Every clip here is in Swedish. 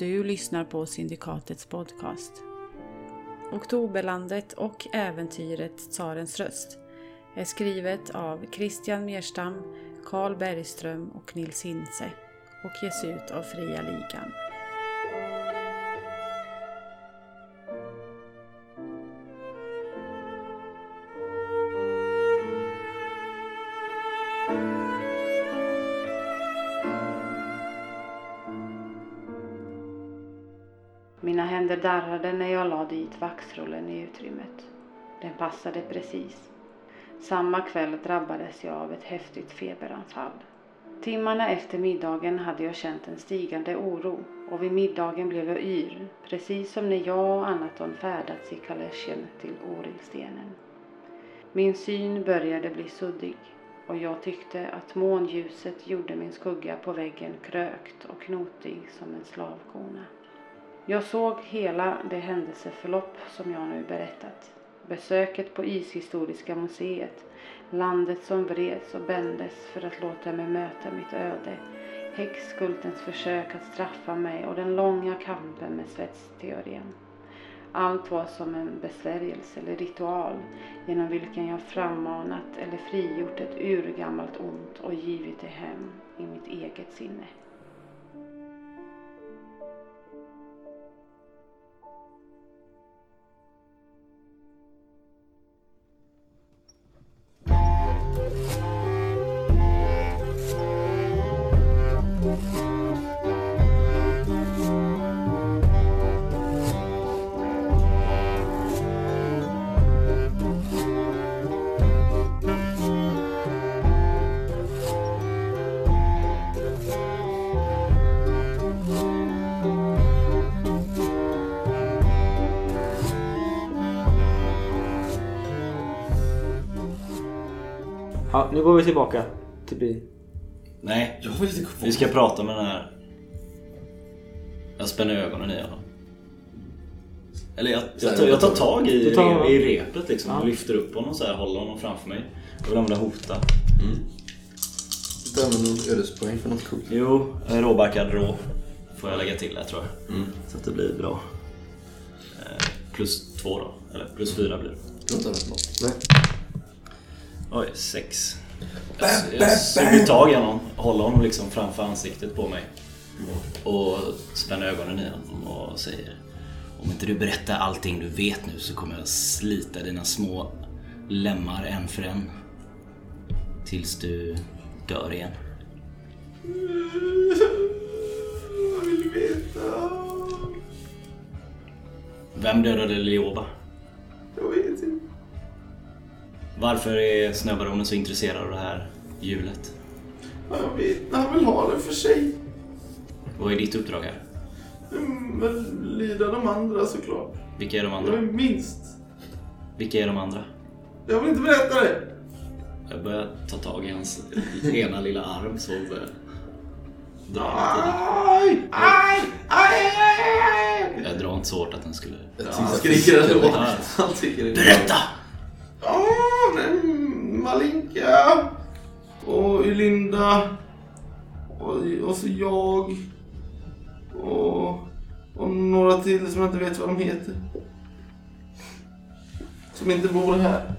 du lyssnar på Syndikatets podcast. Oktoberlandet och äventyret Tsarens röst är skrivet av Christian Merstam, Carl Bergström och Nils Hintze och ges ut av Fria Ligan. Darrade när jag lade dit vaxrullen i utrymmet. Den passade precis. Samma kväll drabbades jag av ett häftigt feberanfall. Timmarna efter middagen hade jag känt en stigande oro och vid middagen blev jag yr, precis som när jag och Anaton färdats i kaleschen till Orilstenen. Min syn började bli suddig och jag tyckte att månljuset gjorde min skugga på väggen krökt och knotig som en slavkona. Jag såg hela det händelseförlopp som jag nu berättat. Besöket på Ishistoriska museet, landet som vreds och bändes för att låta mig möta mitt öde, häxkultens försök att straffa mig och den långa kampen med svetsteorin. Allt var som en besvärjelse eller ritual genom vilken jag frammanat eller frigjort ett urgammalt ont och givit det hem i mitt eget sinne. Ja, nu går vi tillbaka till byn. Nej, Jag vill inte gå vi ska prata med den här... Jag spänner ögonen i honom. Eller jag, jag, tar, jag tar tag i, tar- i repet liksom Ja. och lyfter upp honom så här, håller honom framför mig. Jag vill använda hota. Du använder något ödespoäng för något coolt. Jo, råbackad rå får jag lägga till där tror jag. Mm. Så att det blir bra. Eh, plus två då, eller plus fyra blir det. Du har inte något? Nej. Oj, sex. Jag, jag suger tag i honom, håller honom liksom framför ansiktet på mig. Och spänner ögonen i honom och säger Om inte du berättar allting du vet nu så kommer jag slita dina små lemmar en för en. Tills du dör igen. Jag vill veta. Vem dödade Lioba? Jag vet inte. Varför är Snöbaronen så intresserad av det här hjulet? Jag vet Han vill ha det för sig. Vad är ditt uppdrag här? Mm, Men lyda de andra såklart. Vilka är de Jag är andra? minst. Vilka är de andra? Jag vill inte berätta det. Jag börjar ta tag i hans ena lilla arm så börjar dra lite. Aj! Aj! Aj! aj, aj. Jag drar inte så hårt att den skulle... Han skriker ändå. Han tycker det är Berätta! Ja, men Malinka och Ylinda och, och så jag och, och några till som jag inte vet vad de heter. Som inte bor här.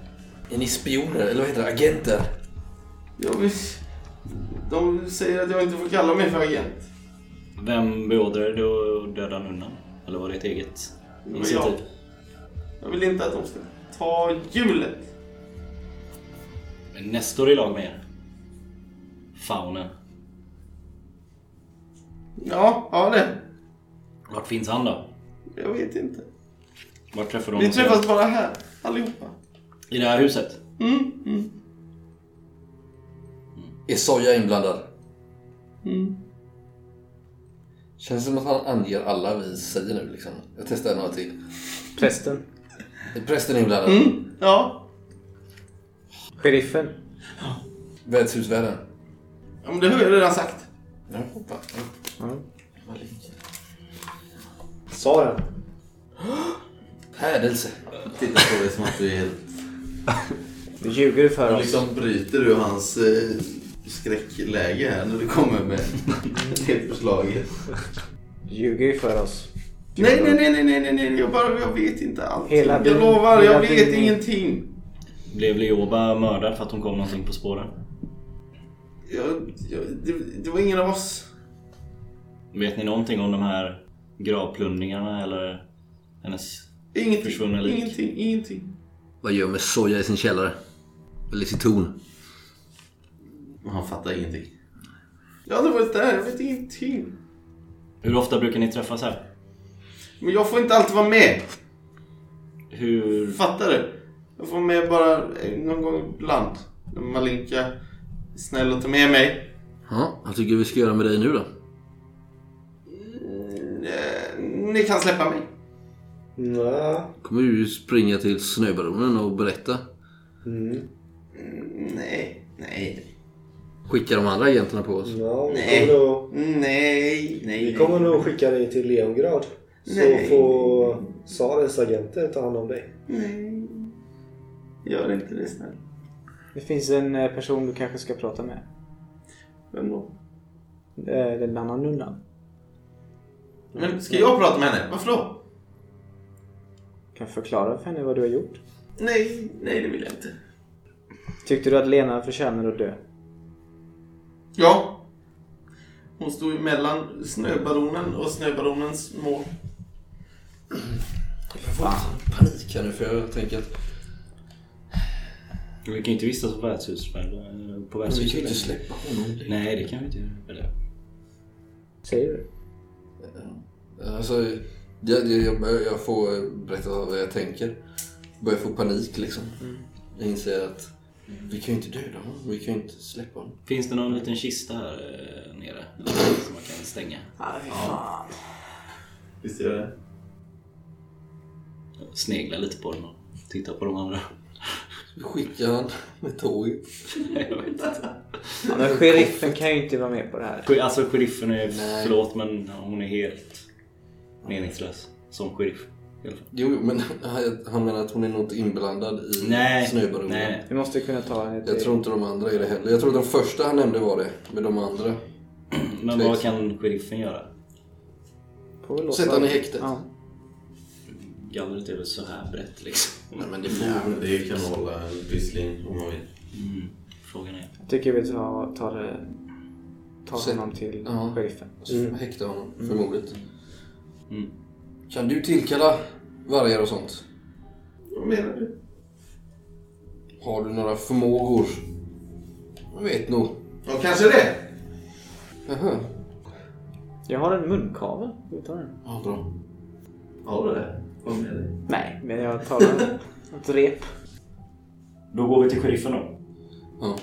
Är ni spioner eller vad heter det? Agenter? Jag vill, de säger att jag inte får kalla mig för agent. Vem beordrade dig att döda nunnan? Eller var det ett eget initiativ? Jag vill inte att de ska ta hjulet. Men Nestor är i lag med er. Faunen. Ja, ja det. Vart finns han då? Jag vet inte. Vart träffar du Vi honom? träffas bara här, allihopa. I det här huset? Mm, mm, Är Soja inblandad? mm. Känns det som att han anger alla vi säger nu liksom. Jag testar några till. Prästen. Är prästen inblandad? Mm, ja. Sheriffen. Värdshusvärden? ja, men det har jag redan sagt. Ja, hoppa. Ja. Saren. Hädelse. Titta på dig som att du är helt... Nu ljuger du för Du oss. liksom bryter du hans eh, skräckläge här när du kommer med det förslaget. Du ljuger ju för oss. Nej, nej, nej, nej, nej, nej, nej, jag bara, jag vet inte. Hela jag lovar, jag vet din- ingenting. Blev Leoba mördad för att hon kom någonting på spåren? Jag, jag, det, det var ingen av oss. Vet ni någonting om de här gravplundringarna eller hennes... Ingenting, Försvunna lik. ingenting, ingenting. Vad gör med soja i sin källare? Eller citron? Han fattar ingenting. Jag hade varit där, jag vet ingenting. Hur ofta brukar ni träffas här? Men jag får inte alltid vara med. Hur... Fattar du? Jag får med bara någon gång ibland. När Malinka är snäll och tar med mig. Ja, vad tycker du vi ska göra med dig nu då? Eh, Ni kan släppa mig. Nej. Kommer du springa till snöbaronen och berätta? Mm. Nej, nej, Skicka de andra agenterna på oss? Ja, vi, Nej. nog, nej, nej. vi kommer nog skicka dig till Leongrad. Så Nej. får Sarens agenter ta hand om dig. Nej. Gör inte det snäll. Det finns en eh, person du kanske ska prata med. Vem då? Eh, Den andra nunnan. Men ska jag prata med henne? Varför då? Kan förklara för henne vad du har gjort? Nej, nej det vill jag inte. Tyckte du att Lena förtjänar att dö? Ja. Hon stod mellan snöbaronen och snöbaronens mål. Panik här nu för jag tänker att Vi kan ju inte vistas på värdshus. men, eh, På vi värdshus. kan ju inte släppa honom. Nej, det kan vi inte göra. Eller, Säger du? Alltså, jag, jag, jag får berätta vad jag tänker. Börjar få panik liksom. Jag inser att vi kan ju inte döda honom. Vi kan ju inte släppa honom. Finns det någon liten kista här eh, nere? Som man kan stänga? Visst gör det? Snegla lite på den och titta på de andra. Skickar han med tåget. Jag vet inte. Men sheriffen kan ju inte vara med på det här. Alltså sheriffen är, Nej. förlåt men hon är helt meningslös som sheriff. Jo, men han menar att hon är inte inblandad i Nej, snöbaronen. nej. Vi måste kunna ta henne till... Jag tror inte de andra är det heller. Jag tror de första han nämnde var det. Men de andra. Men vad kan sheriffen göra? Sätta henne i häktet. Ja. Gallret är väl så här brett liksom. Nej, men det får Ja, men det kan hålla en pyssling om man vill. Mm. Frågan är. Jag tycker vi tar, tar, det- tar honom till Ja. sheriffen. Så häkta honom för mordet. Mm. Kan du tillkalla vargar och sånt? Vad menar du? Har du några förmågor? Jag vet nog. Ja, kanske det. Jaha. Jag har en munkavel. Ska vi ta den? Ja, bra. Har du det? Vad med dig? Nej, men jag tar en, ett rep. Då går vi till sheriffen då. Ja.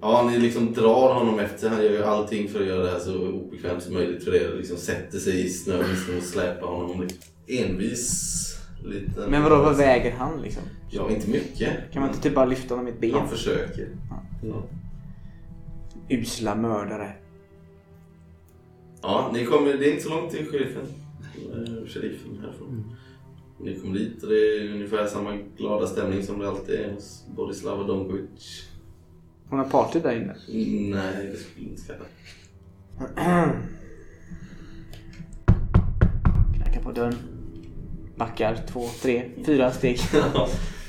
Ja, ni liksom drar honom efter. Han gör ju allting för att göra det här så obekvämt som möjligt för er. Liksom sätter sig i snön och släpar honom. Envis liten... Men vadå, vad väger han liksom? Ja, inte mycket. Kan man inte typ bara lyfta honom i ett ben? Han försöker. Usla mördare. Ja, ni kommer, det är inte så långt till sheriffen. Eh, Sheriffen härifrån. Ni kommer dit och det är ungefär samma glada stämning som det alltid är hos Borislava Donkovic. Hon har party där inne. Nej, det skulle jag inte säga. Knackar på dörren. Backar två, tre, fyra steg.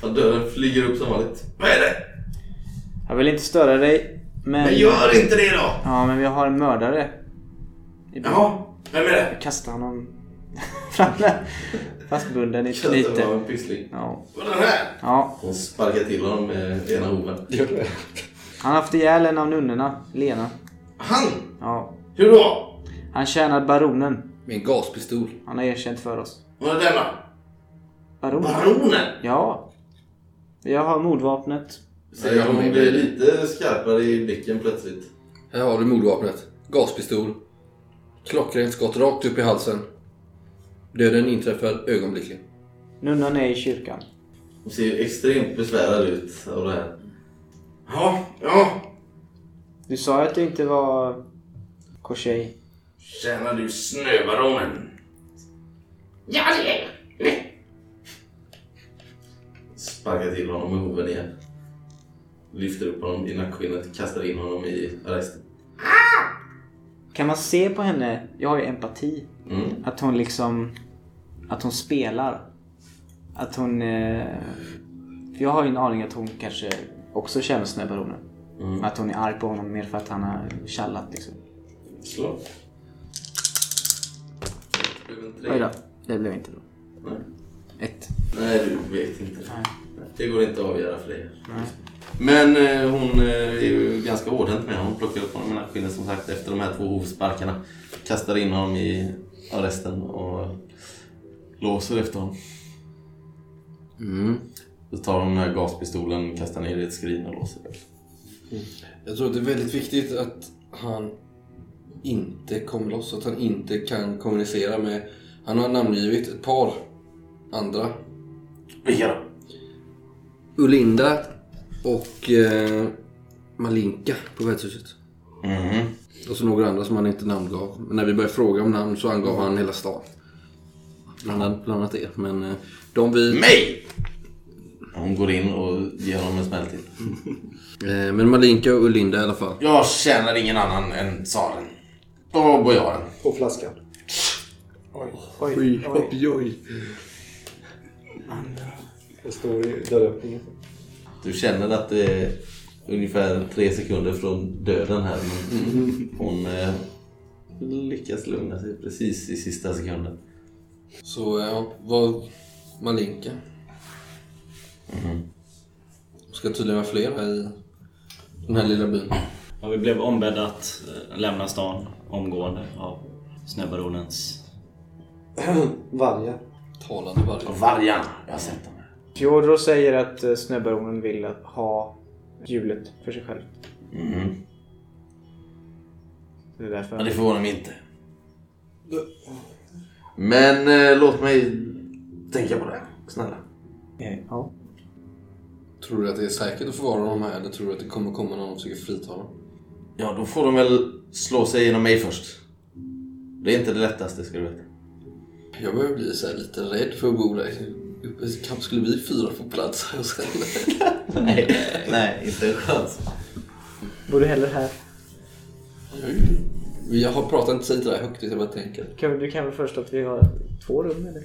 Ja, dörren flyger upp som vanligt. Vad är det? Jag vill inte störa dig, men... Men gör inte det då! Ja, men vi har en mördare. Jaha, vem är det? Jag kastar honom framme. Fastbunden i ett var knyte. en pyssling. Ja. Vad är den här? ja. Hon sparkar till honom med ena hoven. Han har haft ihjäl en av nunnorna, Lena. Han! Ja. Hur då? Han tjänar baronen. Med en gaspistol. Han har erkänt för oss. Var är denna? Baronen? Baronen! Ja. Jag har mordvapnet. Säger hon blir lite skarpare i blicken plötsligt. Här har du mordvapnet. Gaspistol. Klockrent skott rakt upp i halsen. Döden inträffar ögonblickligen. Nunnan är i kyrkan. Hon ser extremt besvärad ut av det här. Ja, ja. Du sa att du inte var korsej. Tjänar du snöbaronen? Ja, det är jag. Sparkar till honom med hoven igen. Lyfter upp honom i nackskinnet, kastar in honom i arresten. Kan man se på henne, jag har ju empati, Mm. att hon liksom, att hon spelar. Att hon, eh, för jag har ju en aning att hon kanske också känner snöbaronen. Mm. Att hon är arg på honom mer för att han har tjallat liksom. Slå. Oj då, det blev inte bra. Nej. Ett. Nej, du vet inte. Nej. Det går inte att avgöra för dig. Nej. Men eh, hon eh, är ju ganska hårdhänt med honom. Hon plockar upp honom i nackskinnet som sagt efter de här två hovsparkarna. Kastar in honom i arresten och låser efter honom. Mm. Så tar hon den här gaspistolen, kastar ner i ett skrin och låser. Jag tror att det är väldigt viktigt att han inte kommer loss. Att han inte kan kommunicera med... Han har namngivit ett par andra. Vilka då? Ulinda och eh, Malinka på värdshuset. Mhm. Och så några andra som han inte namngav. Men när vi började fråga om namn så angav han hela stan. Bland bland annat er. Men eh, de vi... Mig! Hon går in och ger honom en smäll till. Eh, men Malinka och Ulinda i alla fall. Jag känner ingen annan än tsaren. Och bojaren. På flaskan. Oj, Oj, oj, oj. Det står i dörröppningen. Du känner att det är ungefär tre sekunder från döden här. Men hon eh, lyckas lugna sig precis i sista sekunden. Så ja, vad... Malinka. Mhm. Ska tydligen vara fler här i den här lilla byn. Ja, vi blev ombedda att eh, lämna stan omgående av snöbaronens... Vargar. Talande varg. Och vargarna, jag har sett dem. Fjodor säger att eh, snöbaronen vill ha hjulet för sig själv. Mhm. Det är därför Men det förvånar mig inte. Men eh, låt mig tänka på det. Snälla. Eh, Ja. Tror du att det är säkert att förvara dem här eller tror du att det kommer komma någon och försöker frita dem? Ja, då får de väl slå sig igenom mig först. Det är inte det lättaste, ska du veta. Jag börjar bli så här lite rädd för att bo där. Kanske skulle vi fyra få plats här sen. nej, nej, inte en chans. Bor du hellre här? Jag har pratat inte sig där högt, jag bara tänker. Kan, du kan väl först att vi har två rum eller?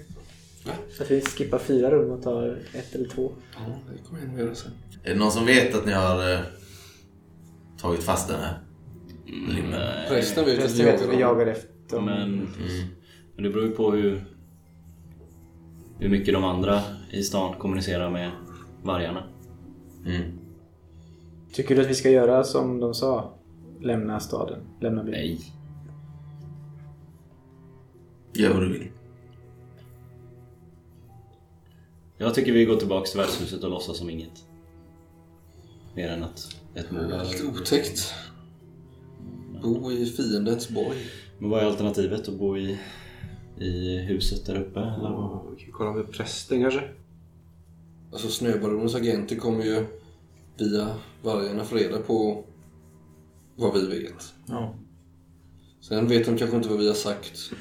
Va? Så att vi skippar fyra rum och tar ett eller två. Ja, det kommer jag nog göra sen. Är det någon som vet att ni har eh, tagit fast den här limmen? Resten vet att vi att vi jagar efter dem. Men, Mm. men det beror ju på hur, hur mycket de andra i stan kommunicerar med vargarna. Mm. Tycker du att vi ska göra som de sa? Lämna staden? Lämna byn? Nej. Gör vad du vill. Jag tycker vi går tillbaks till värdshuset och låtsas som inget. Mer än att ett mord Det är lite otäckt. Bo i fiendens borg. Men vad är alternativet? Att bo i, i huset där uppe? Eller? vad? Vi kan kolla med prästen kanske. Alltså snöbaronens agenter kommer ju via vargarna få reda på vad vi vet. Ja. Sen vet de kanske inte vad vi har sagt.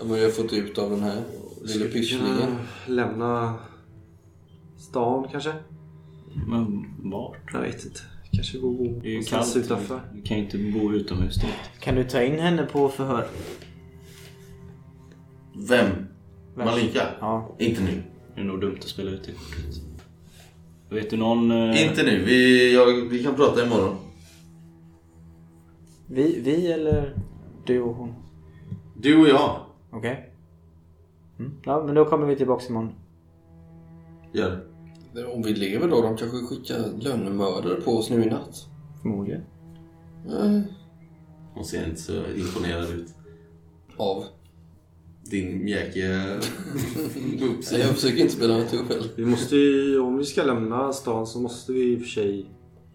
Vad vi har fått ut av den här lilla pysslingen. lämna stan kanske? Men vart? Jag vet inte. Kanske gå någonstans utanför. Du kan ju inte bo utomhus direkt. Kan du ta in henne på förhör? Vem? Malika? Ja. Inte nu. Det är nog dumt att spela ut det kortet. Vet du någon... eh, Inte nu. Vi, jag, vi kan prata imorgon. Vi, vi eller du och hon? Du och jag. Okej. Mm. Ja, men då kommer vi tillbaks imorgon. Gör det. Om vi lever då, de kanske skickar lönnmördare på oss nu i natt. Förmodligen. Eh, Hon ser inte så imponerad ut. av. Din mjäkiga Så jag försöker inte spela natur själv. Vi måste ju, om vi ska lämna stan så måste vi i och för sig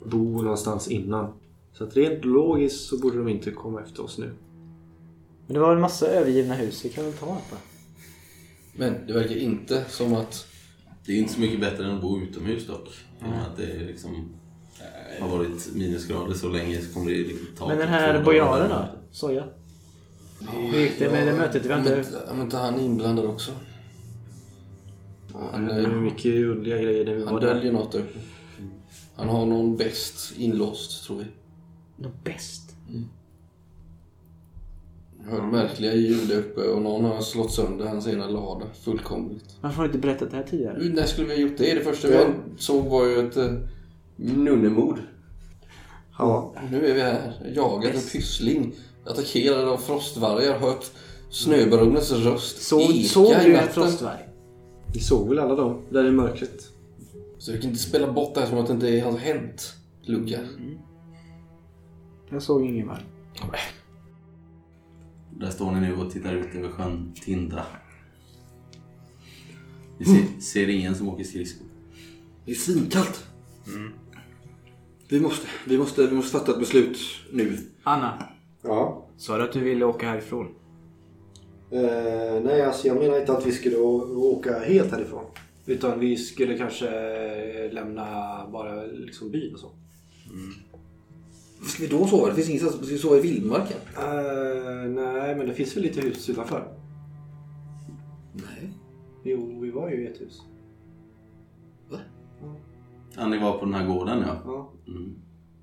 bo någonstans innan. Så att rent logiskt så borde de inte komma efter oss nu. Men det var en massa övergivna hus. Vi kan väl ta ett va? Men det verkar inte som att... Det är inte så mycket bättre än att bo utomhus dock. Med att det liksom har varit minusgrader så länge så kommer det liksom ta Men den två här bojaren då? Soja? Hur gick det med det mötet? Vi har Men, inte... men inte han inblandad också? Han, Det är eh, mycket underliga grejer när vi han var där. döljer något där. Han har någon bäst inlåst tror vi. Något bäst? Jag hörde märkliga ljud uppe och någon har slått sönder hans ena lada fullkomligt. Varför har du inte berättat det här tidigare? När skulle vi ha gjort det? Det första vi såg var ju ett eh, nunnemord. Ja. Och nu är vi här, jagat en pyssling, attackerade av frostvargar, hört snöbaronens röst Så, eka såg du en frostvarg? Vi såg väl alla dem där i mörkret. Så vi kan inte spela bort det här som att det inte har hänt, Luca. Jag såg ingen varg. Där står ni nu och tittar ut över sjön Tindra. Ni ser, ser ingen som åker skridskor. Det är svinkallt. Vi, måste, vi, måste, vi måste fatta ett beslut nu. Anna, Ja. sa du att du ville åka härifrån? Eh, nej, alltså jag menar inte att vi skulle å- åka helt härifrån. Utan vi skulle kanske lämna bara liksom byn och så. Ska vi då sova? Det finns ingenstans. Vi ska sova i vildmarken. Eh, nej, men det finns väl lite hus utanför? Nej. Jo, vi var ju i ett hus. Ja, ni var på den här gården ja. Ja. Mm.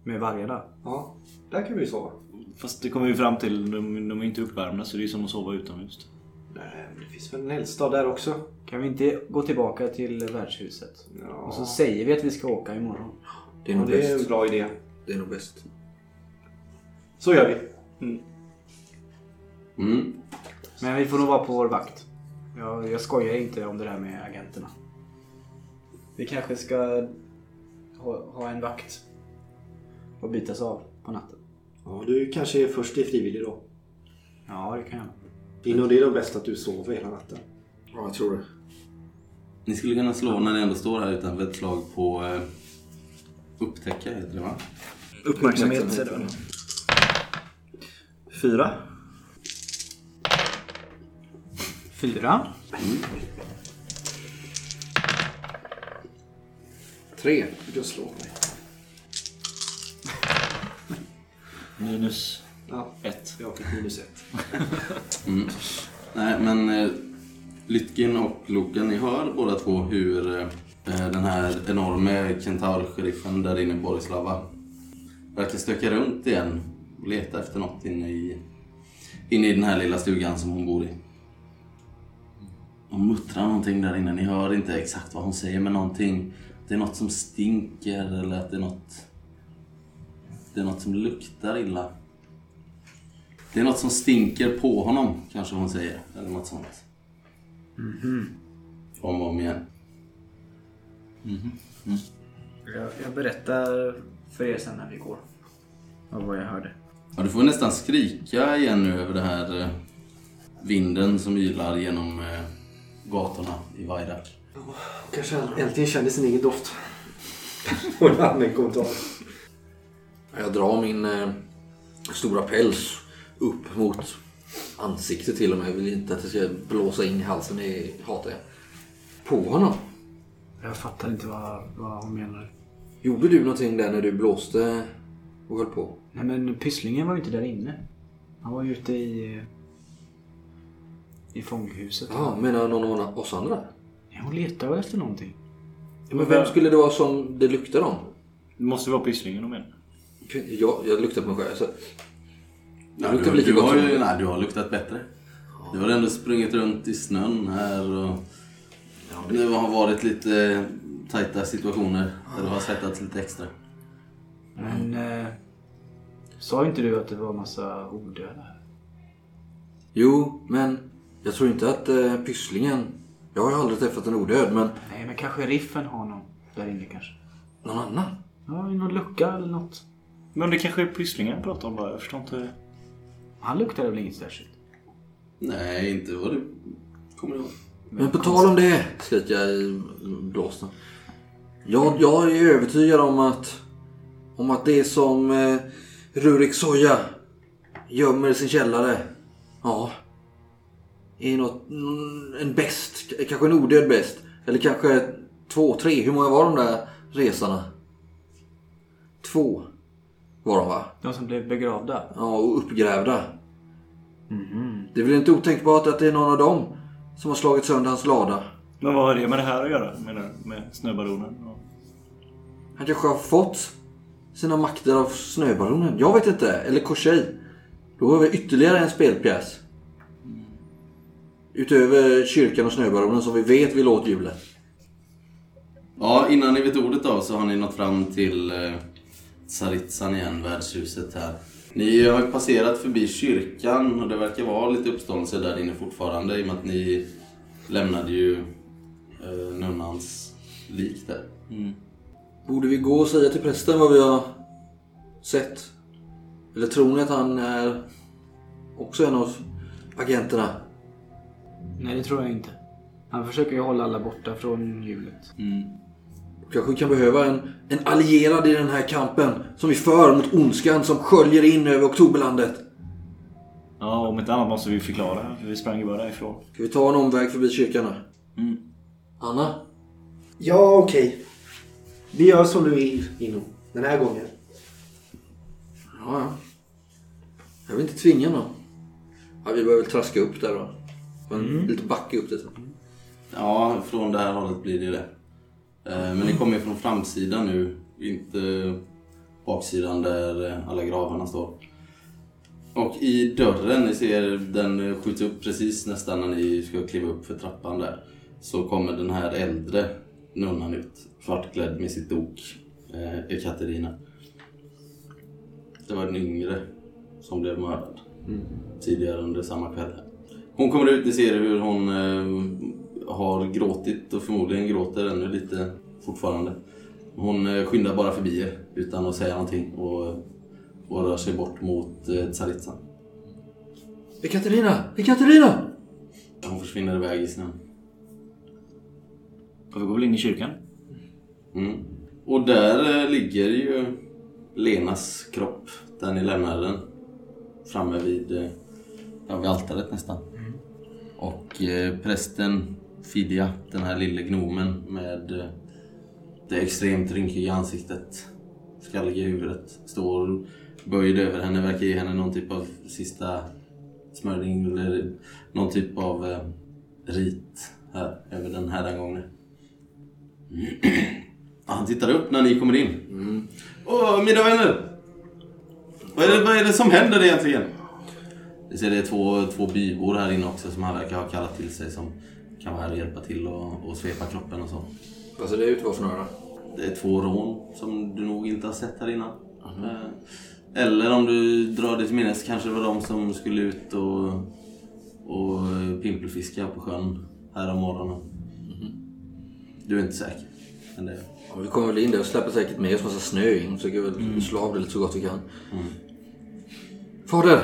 Med vargarna? ja. Där kan vi sova. Fast det kommer vi fram till, de, de är inte uppvärmda så det är som att sova utomhus. Nej, men det finns väl en eldstad där också. Kan vi inte gå tillbaka till värdshuset? Ja, Och så säger vi att vi ska åka imorgon. Det är ja nog det är en bäst. bra idé. Det är nog bäst. Så gör vi. Mm. Men vi får nog vara på vår vakt. Jag, jag skojar inte om det där med agenterna. Vi kanske ska ha, ha en vakt och bytas av på natten. Ja, du kanske är först i frivillig då. Ja, det kan jag. Det är nog det är nog bäst att du sover hela natten. Ja, jag tror det. Ni skulle kunna slå när ni ändå står här utanför ett slag på eh, upptäcka heter det va? Uppmärksamhet är det väl? Fyra. Fyra. Tre. Du kan slå mig. Minus Ja, ett. jag fick minus ett. Mm. Nej men eh, Lytkin och Loken, ni hör båda två hur eh, den här enorme kentaur-sheriffen där inne i Borislava verkar stöka runt igen och leta efter något inne i, inne i den här lilla stugan som hon bor i. Hon muttrar någonting där inne, ni hör inte exakt vad hon säger men någonting, det är något som stinker eller att det är något, det är något som luktar illa. Det är något som stinker på honom, kanske hon säger. Eller något sånt. Om och om igen. Jag, jag berättar för er sen när vi går. Av vad jag hörde. Ja, du får nästan skrika igen nu över det här eh, vinden som ylar genom eh, gatorna i Vajdak. Kanske han äntligen kände sin egen doft. Och en annan kommentar. Jag drar min eh, stora päls upp mot ansiktet till och med. Jag vill inte att det ska blåsa in i halsen. Det hatar jag. På honom. Jag fattar inte vad, vad hon menar. Gjorde du någonting där när du blåste och höll på? Nej men Pysslingen var ju inte där inne. Han var ju ute i... I fånghuset. Ja, menar någon av oss andra? Ja, hon letar väl efter någonting. Men vem skulle det vara som det luktar om? Det måste vara Pysslingen de menar. Jag, jag luktar på mig själv. Så. Ja, luktar du, lika du, gott har som- ju, nej, du har luktat bättre. Du har ändå sprungit runt i snön här och det har varit lite tajta situationer där du har svettats lite extra. Men... Eh, sa inte du att det var massa odöda här? Jo, men jag tror inte att eh, Pysslingen... Jag har ju aldrig träffat en odöd, men Nej men kanske Riffen har någon där inne kanske. någon annan? Ja, i någon lucka eller något. Men det kanske är Pysslingen han pratar om bara. Jag förstår inte. Han luktade väl inget särskilt? Nej, inte vad du kommer ihåg. Men på tal om det, skriker jag i blåsten. Jag, jag är övertygad om att, om att det som eh, Rurik Soja gömmer i sin källare, ja, är något, mm, en bäst, kanske en odöd bäst. Eller kanske två, tre, hur många var de där resarna? Två var de va? De som blev begravda? Ja, och uppgrävda. Det är väl inte otänkbart att det är någon av dem som har slagit sönder hans lada. Men vad har det med det här att göra? Menar du? Med snöbaronen? Och... Han kanske har fått sina makter av snöbaronen. Jag vet inte. Eller Korsej. Då har vi ytterligare en spelpjäs. Utöver kyrkan och snöbaronen som vi vet vill åt julen. Ja, innan ni vet ordet av så har ni nått fram till eh, Tsaritsan igen, värdshuset här. Ni har ju passerat förbi kyrkan och det verkar vara lite uppståndelse där inne fortfarande i och med att ni lämnade ju eh, nunnans lik där. Borde vi gå och säga till prästen vad vi har sett? Eller tror ni att han är också en av agenterna? Nej, det tror jag inte. Han försöker ju hålla alla borta från hjulet. Kanske vi kan behöva en, en allierad i den här kampen som vi för mot ondskan som sköljer in över Oktoberlandet. Ja, om inte annat måste vi förklara. För vi sprang ju bara därifrån. Ska vi ta en omväg förbi kyrkan här? Mm. Anna? Ja, okej. Vi gör som du vill, Ino. Den här gången. Ja, ja. Jag vill inte tvinga någon. Ja, vi behöver väl traska upp där då. Och en liten backe upp det. Ja, från det här hållet blir det det. Eh, Men ni kommer ju från framsidan nu, inte baksidan där alla gravarna står. Och i dörren, ni ser den skjuts upp precis nästan när ni ska kliva upp för trappan där. Så kommer den här äldre nunnan ut, svartklädd med sitt ok, eh, Katarina. Det var den yngre som blev mördad tidigare under samma kväll. Hon kommer ut, ni ser hur hon eh, har gråtit och förmodligen gråter ännu lite fortfarande. Hon eh, skyndar bara förbi er utan att säga någonting och, och rör sig bort mot eh, Tsaritsan. Ekaterina! Ekaterina! Hon försvinner iväg i snön. Och vi går väl in i kyrkan? Mm. Och där eh, ligger ju Lenas kropp, där ni lämnade den. Framme vid, eh, ja, vid altaret nästan. Och eh, prästen Fidia, den här lille gnomen med eh, det extremt rynkiga ansiktet, skalliga huvudet, står böjd över henne, verkar ge henne någon typ av sista smörjning eller någon typ av eh, rit här över den här gången. Han tittar upp när ni kommer in. Åh, mina vänner! Vad är, det, vad är det som händer egentligen? Vi ser det är två, två bybor här inne också som han verkar ha kallat till sig som kan vara här och hjälpa till och, och svepa kroppen och så. Vad ser det ut för några? Det är två rån som du nog inte har sett här innan. Eh, Eller om du drar dig till minnes kanske det var de som skulle ut och, och pimpelfiska på sjön här om morgonen. Du är inte säker. Men det, Ja, vi kommer väl in där och släpper säkert med oss massa snö in. Försöker väl slå av det lite så gott vi kan. Fader!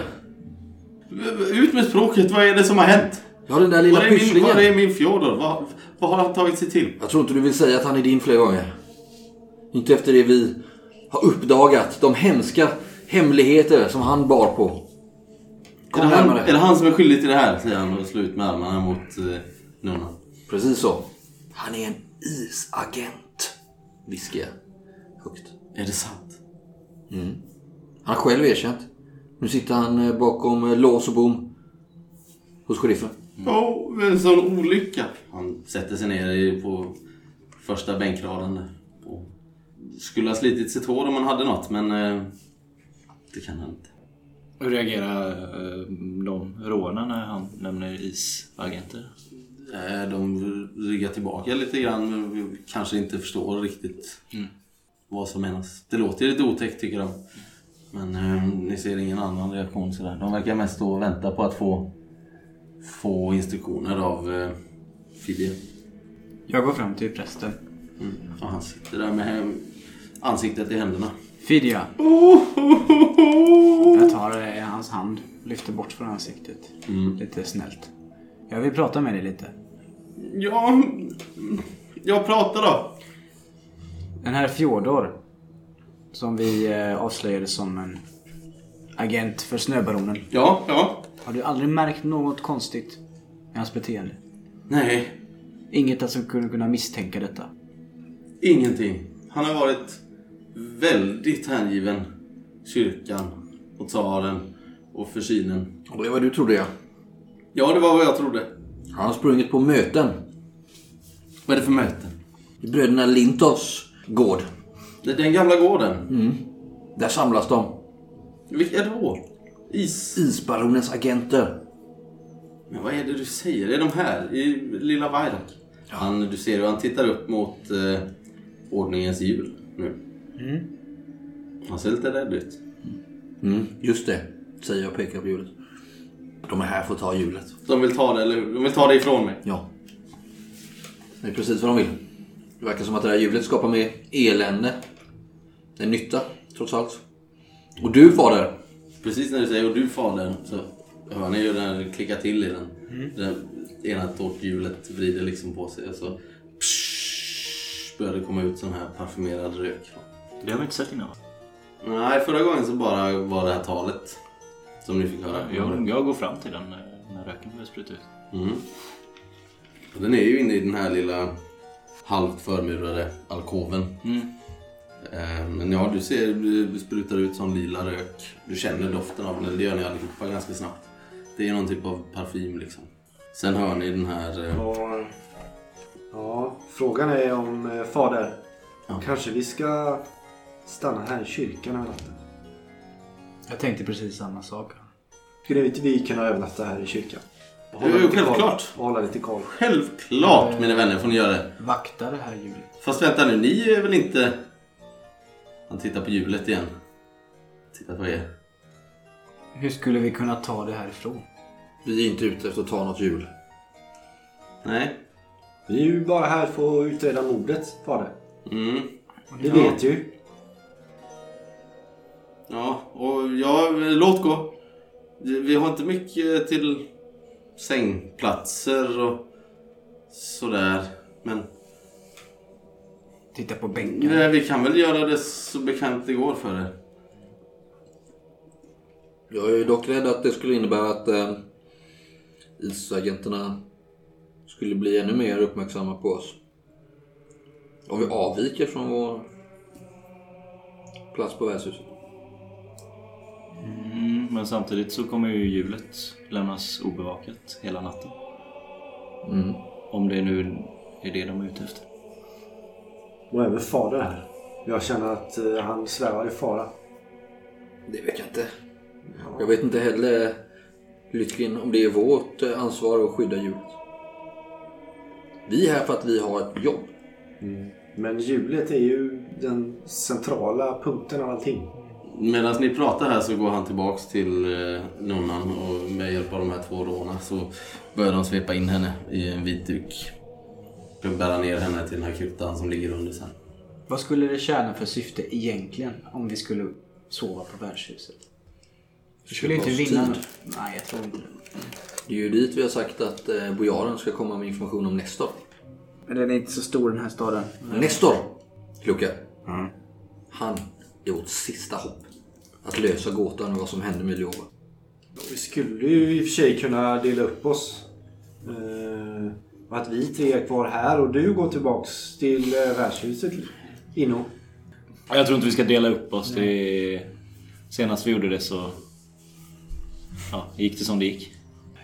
Ut med språket, vad är det som har hänt? Ja, den där lilla Var är min, pysslingen. var är min Fjodor? Vad, vad har han tagit sig till? Jag tror inte du vill säga att han är din fler gånger. Inte efter det vi har uppdagat. De hemska hemligheter som han bar på. Är Kom det, han, är det han som är skyldig till det här? Säger han och slår ut med armarna mot eh, nunnan. Precis så. Han är en isagent. Viskar jag högt. Är det sant? Han har själv erkänt. Nu sitter han eh, bakom eh, lås och bom. Hos sheriffen. Åh, en sån olycka. Han sätter sig ner i- på första bänkraden där. Skulle ha slitit sitt hår om han hade något, men eh, det kan han inte. Hur reagerar de rånen när han nämner isagenter? Eh, De ryggar tillbaka lite grann, men kanske inte förstår riktigt vad som menas. Det låter lite otäckt tycker de. Men eh, ni ser ingen annan reaktion sådär. De verkar mest stå och vänta på att få, få instruktioner av eh, Fidel. Jag går fram till prästen. Mm. Och han sitter där med ansiktet i händerna. Fidja. Jag tar eh, hans hand, lyfter bort från ansiktet. Lite snällt. Jag vill prata med dig lite. Ja, jag pratar då. Den här Fjodor. Som vi eh, avslöjade som en agent för Snöbaronen. Ja, ja. Har du aldrig märkt något konstigt i hans beteende? Nej, Inget som kunde kunna misstänka detta? ingenting. Han har varit väldigt hängiven kyrkan och tsaren och försynen. Och det var du trodde jag. Ja, det var vad jag trodde. Han har sprungit på möten. Vad är det för möten? I bröderna Lintos gård. Det är den gamla gården. Där samlas de. Vilka då? Is. Isbaronens agenter. Men vad är det du säger? Är de här? I lilla Vairak? Han, du ser hur han tittar upp mot eh, ordningens hjul nu. Han ser lite rädd ut. Mm, just det, säger jag och pekar på hjulet. De är här för att ta hjulet. De vill ta det, eller hur? De vill ta det ifrån mig. Ja. Det är precis vad de vill. Det verkar som att det här hjulet skapar mer elände än nytta, trots allt. Och du, fader. Precis när du säger och du fader så hör ni ju den klicka till i den. Det ena tårthjulet vrider liksom på sig och så psh, börjar det komma ut sån här parfymerad rök. Det har vi inte sett innan va? Nej, förra gången så bara var det här talet som ni fick höra. Jag, jag går fram till den när, när röken börjar spruta ut. Mm. Och den är ju inne i den här lilla halvt förmurade alkoven. Mm. Eh, Men ja, du ser det sprutar ut sån lila rök. Du känner doften av den, det gör ni allihopa ganska snabbt. Det är någon typ av parfym liksom. Sen hör ni den här... eh, Och, ja, frågan är om eh, fader. Ja. Kanske vi ska stanna här i kyrkan över natten. Jag tänkte precis samma sak. Skulle inte vi kunna övernatta här i kyrkan? Och Jo, lite självklart. koll- och hålla lite koll. Självklart mina vänner får ni göra det. Vakta det här hjulet. Fast vänta nu, ni är väl inte... Han tittar på hjulet igen. Tittar på er. Hur skulle vi kunna ta det härifrån? Vi är inte ute efter att ta något hjul. Nej. Vi är ju bara här för att utreda mordet, fader. Mm. Det Ja. vet ju. Ja, och ja, låt gå. Vi har inte mycket till sängplatser och sådär. Men Titta på bänken. eh, vi kan väl göra det så bekvämt det går för er. Jag är dock rädd att det skulle innebära att eh, isagenterna skulle bli ännu mer uppmärksamma på oss. Om vi avviker från vår plats på värdshuset. Mm, men samtidigt så kommer ju hjulet lämnas obevakat hela natten. Mm. Om det nu är det de är ute efter. Och även fader här. Jag känner att eh, han svävar i fara. Det vet jag inte. Jag vet inte heller, Lytkin, om det är vårt eh, ansvar att skydda djuret. Vi är här för att vi har ett jobb. Men hjulet är ju den centrala punkten av allting. Medan ni pratar här så går han tillbaks till eh, nunnan och med hjälp av de här två råna så börjar de svepa in henne i en vit duk. De bära ner henne till den här kryptan som ligger under sen. Vad skulle det tjäna för syfte egentligen om vi skulle sova på värdshuset? Vi skulle inte vinna tid. något. Nej, jag tror inte det. Det är ju dit vi har sagt att eh, bojaren ska komma med information om Nestor. Men den är inte så stor den här staden. Nestor! Luca. Han är vårt sista hopp. Att lösa gåtan och vad som hände med Ljova. Vi skulle ju i och för sig kunna dela upp oss. Eh, och att vi tre är kvar här och du går tillbaks till eh, värdshuset. Inno. Jag tror inte vi ska dela upp oss. Det. Senast vi gjorde det så ja, gick det som det gick.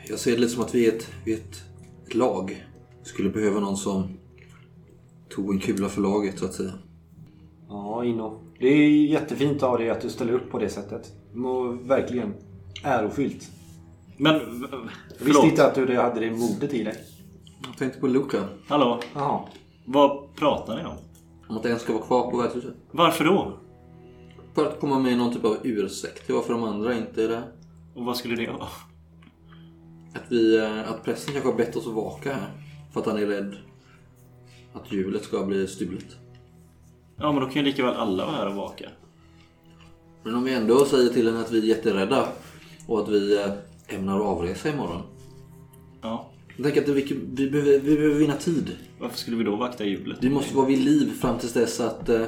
Jag ser det lite som att vi är ett, vi är ett, ett lag. Vi skulle behöva någon som tog en kula för laget så att säga. Ja, Inno. Det är jättefint av dig att du ställer upp på det sättet. Och verkligen ärofyllt. Men... Jag visste Förlåt. inte att du hade det modet i dig. Jag tänkte på Luca. Hallå? Jaha. Vad pratar ni om? Om att en ska vara kvar på värdshuset. Varför då? För att komma med någon typ av ursäkt till varför de andra inte är där. Och vad skulle det vara? Att, vi, eh, att prästen kanske har bett oss att vaka här. För att han är rädd att hjulet ska bli stulet. Ja, men då kan ju lika väl alla vara här och vaka. Men om vi ändå säger till henne att vi är jätterädda och att vi eh, ämnar avresa imorgon. Ja. Jag tänker att vi, vi, behöver, vi behöver vinna tid. Varför skulle vi då vakta hjulet? Vi måste vara vid liv fram tills dess att eh,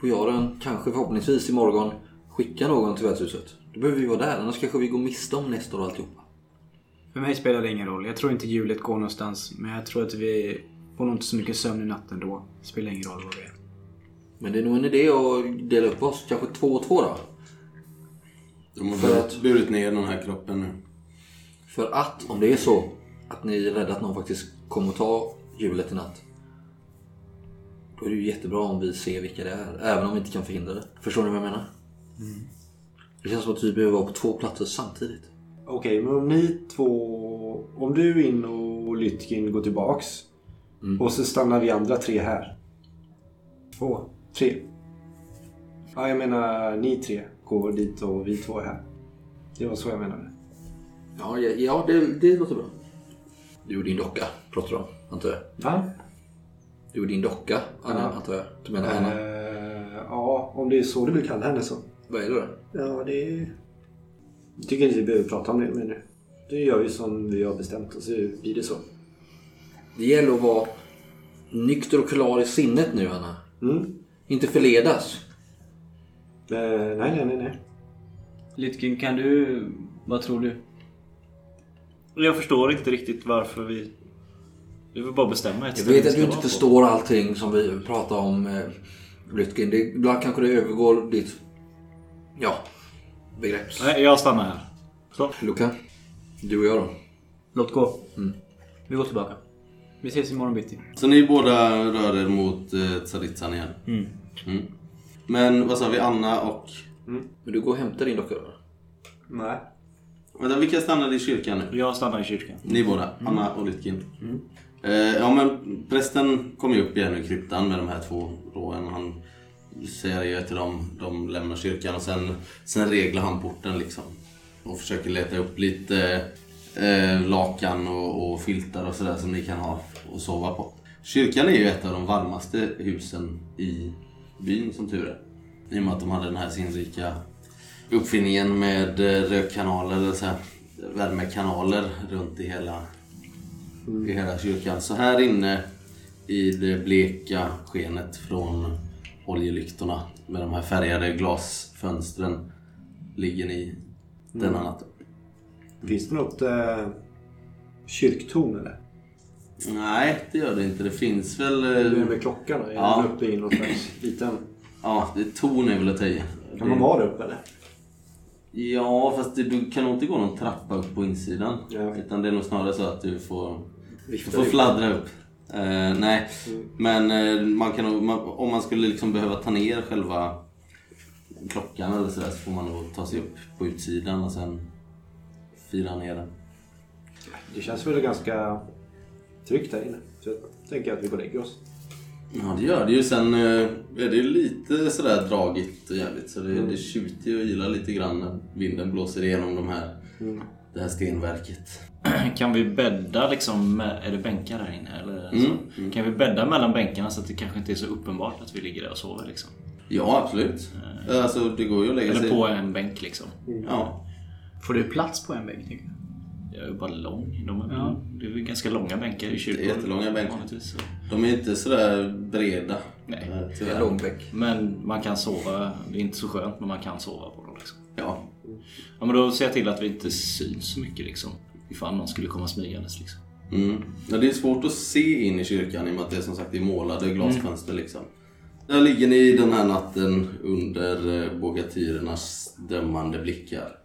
bojaren kanske förhoppningsvis imorgon skickar någon till värdshuset. Då behöver vi vara där, annars kanske vi går miste om Nestor och alltihopa. För mig spelar det ingen roll. Jag tror inte hjulet går någonstans. Men jag tror att vi får nog inte så mycket sömn i natten då. Det spelar ingen roll vad vi är. Men det är nog en idé att dela upp oss, kanske två och två då. De har För att- burit ner den här kroppen nu. För att om det är så att ni är rädda att någon faktiskt kommer att ta hjulet i natt. Då är det ju jättebra om vi ser vilka det är, även om vi inte kan förhindra det. Förstår ni vad jag menar? Det känns som att vi behöver vara på två platser samtidigt. Okej, men om ni två... Om du in och Lytkin går tillbaks. Och så stannar vi andra tre här. Två. Tre. Ja, jag menar ni tre går dit och vi två är här. Det var så jag menade. Ja, ja, ja det, det låter bra. Du och din docka pratar du om, antar jag. Va? Du och din docka, Anna, Ja. antar jag. Du menar Anna? Eh, ja, om det är så du vill kalla henne så. Vad är det då? Ja, det är... Jag tycker inte vi behöver prata om det mer nu. Det gör vi som vi har bestämt och så blir det så. Det gäller att vara nykter och klar i sinnet nu, Anna. Mm. Inte förledas. Eh, nej, nej, nej, nej. Lytkin, kan du... Vad tror du? Jag förstår inte riktigt varför vi... Vi vill bara bestämma ett Jag vet att du inte vara på. förstår allting som vi pratar om, eh, Lytkin. Det, ibland kanske det övergår ditt... Ja, begrepp. Nej, jag stannar här. Så. Luca, du och jag då? Låt gå. Vi går tillbaka. Vi ses imorgon bitti. Så ni båda rör er mot eh, Tsaritsan igen? Mm. Men vad sa vi, Anna och... Men du går och hämtar din docka då? Nej. Vänta, vilka stannade i kyrkan nu? Jag stannar i kyrkan. Ni båda, Anna och Lytkin. Eh, ja men prästen kom ju upp igen i kryptan med de här två råen. Han säger ju till dem, de lämnar kyrkan och sen, sen reglar han porten liksom. Och försöker leta upp lite eh, lakan och, och filtar och sådär som ni kan ha och sova på. Kyrkan är ju ett av de varmaste husen i byn som tur är. I och med att de hade den här sinrika uppfinningen med eh, rökkanaler, eller så här, värmekanaler runt i hela, i hela kyrkan. Så här inne i det bleka skenet från oljelyktorna med de här färgade glasfönstren ligger ni denna natten. Finns det något eh, kyrktorn eller? Nej, det gör det inte. Det finns väl... Hur är det eh, med klockan då? Är Ja. den uppe i någon slags liten... Ja, det torn är väl att ta i. Kan man vara där uppe eller? Ja, fast det, du kan nog inte gå någon trappa upp på insidan. Ja. Utan det är nog snarare så att du får, du får fladdra upp. Eh, nej, men eh, man kan man, om man skulle liksom behöva ta ner själva klockan eller sådär så får man nog ta sig upp på utsidan och sen fira ner den. Det känns väl ganska tryggt här inne. Så jag tänker att vi går och lägger oss. Ja, det gör det ju. Sen eh, är det ju lite sådär dragigt och jävligt. Så det, det tjuter ju och ylar lite grann när vinden blåser igenom de här, det här stenverket. Kan vi bädda liksom, med, är det bänkar där inne eller? Mm, Så, Kan vi bädda mellan bänkarna så att det kanske inte är så uppenbart att vi ligger där och sover liksom? Ja, absolut. Alltså, det går ju att lägga Eller sig... på en bänk liksom. Ja. Får du plats på en bänk tycker du? Jag är ju bara lång. De är, Ja. Det är väl ganska långa bänkar i kyrkor. jättelånga bänkar. De är inte sådär breda. Nej. eh, Det är lång bäck. Men man kan sova. Det är inte så skönt men man kan sova på dem liksom. Ja. Ja men då ser jag till att vi inte syns så mycket liksom. Ifall någon skulle komma smygandes liksom. Mm. ja. Det är svårt att se in i kyrkan i och med att det är som sagt är målade glasfönster liksom. Där ligger ni den här natten under eh, bogatyrernas dömande blickar.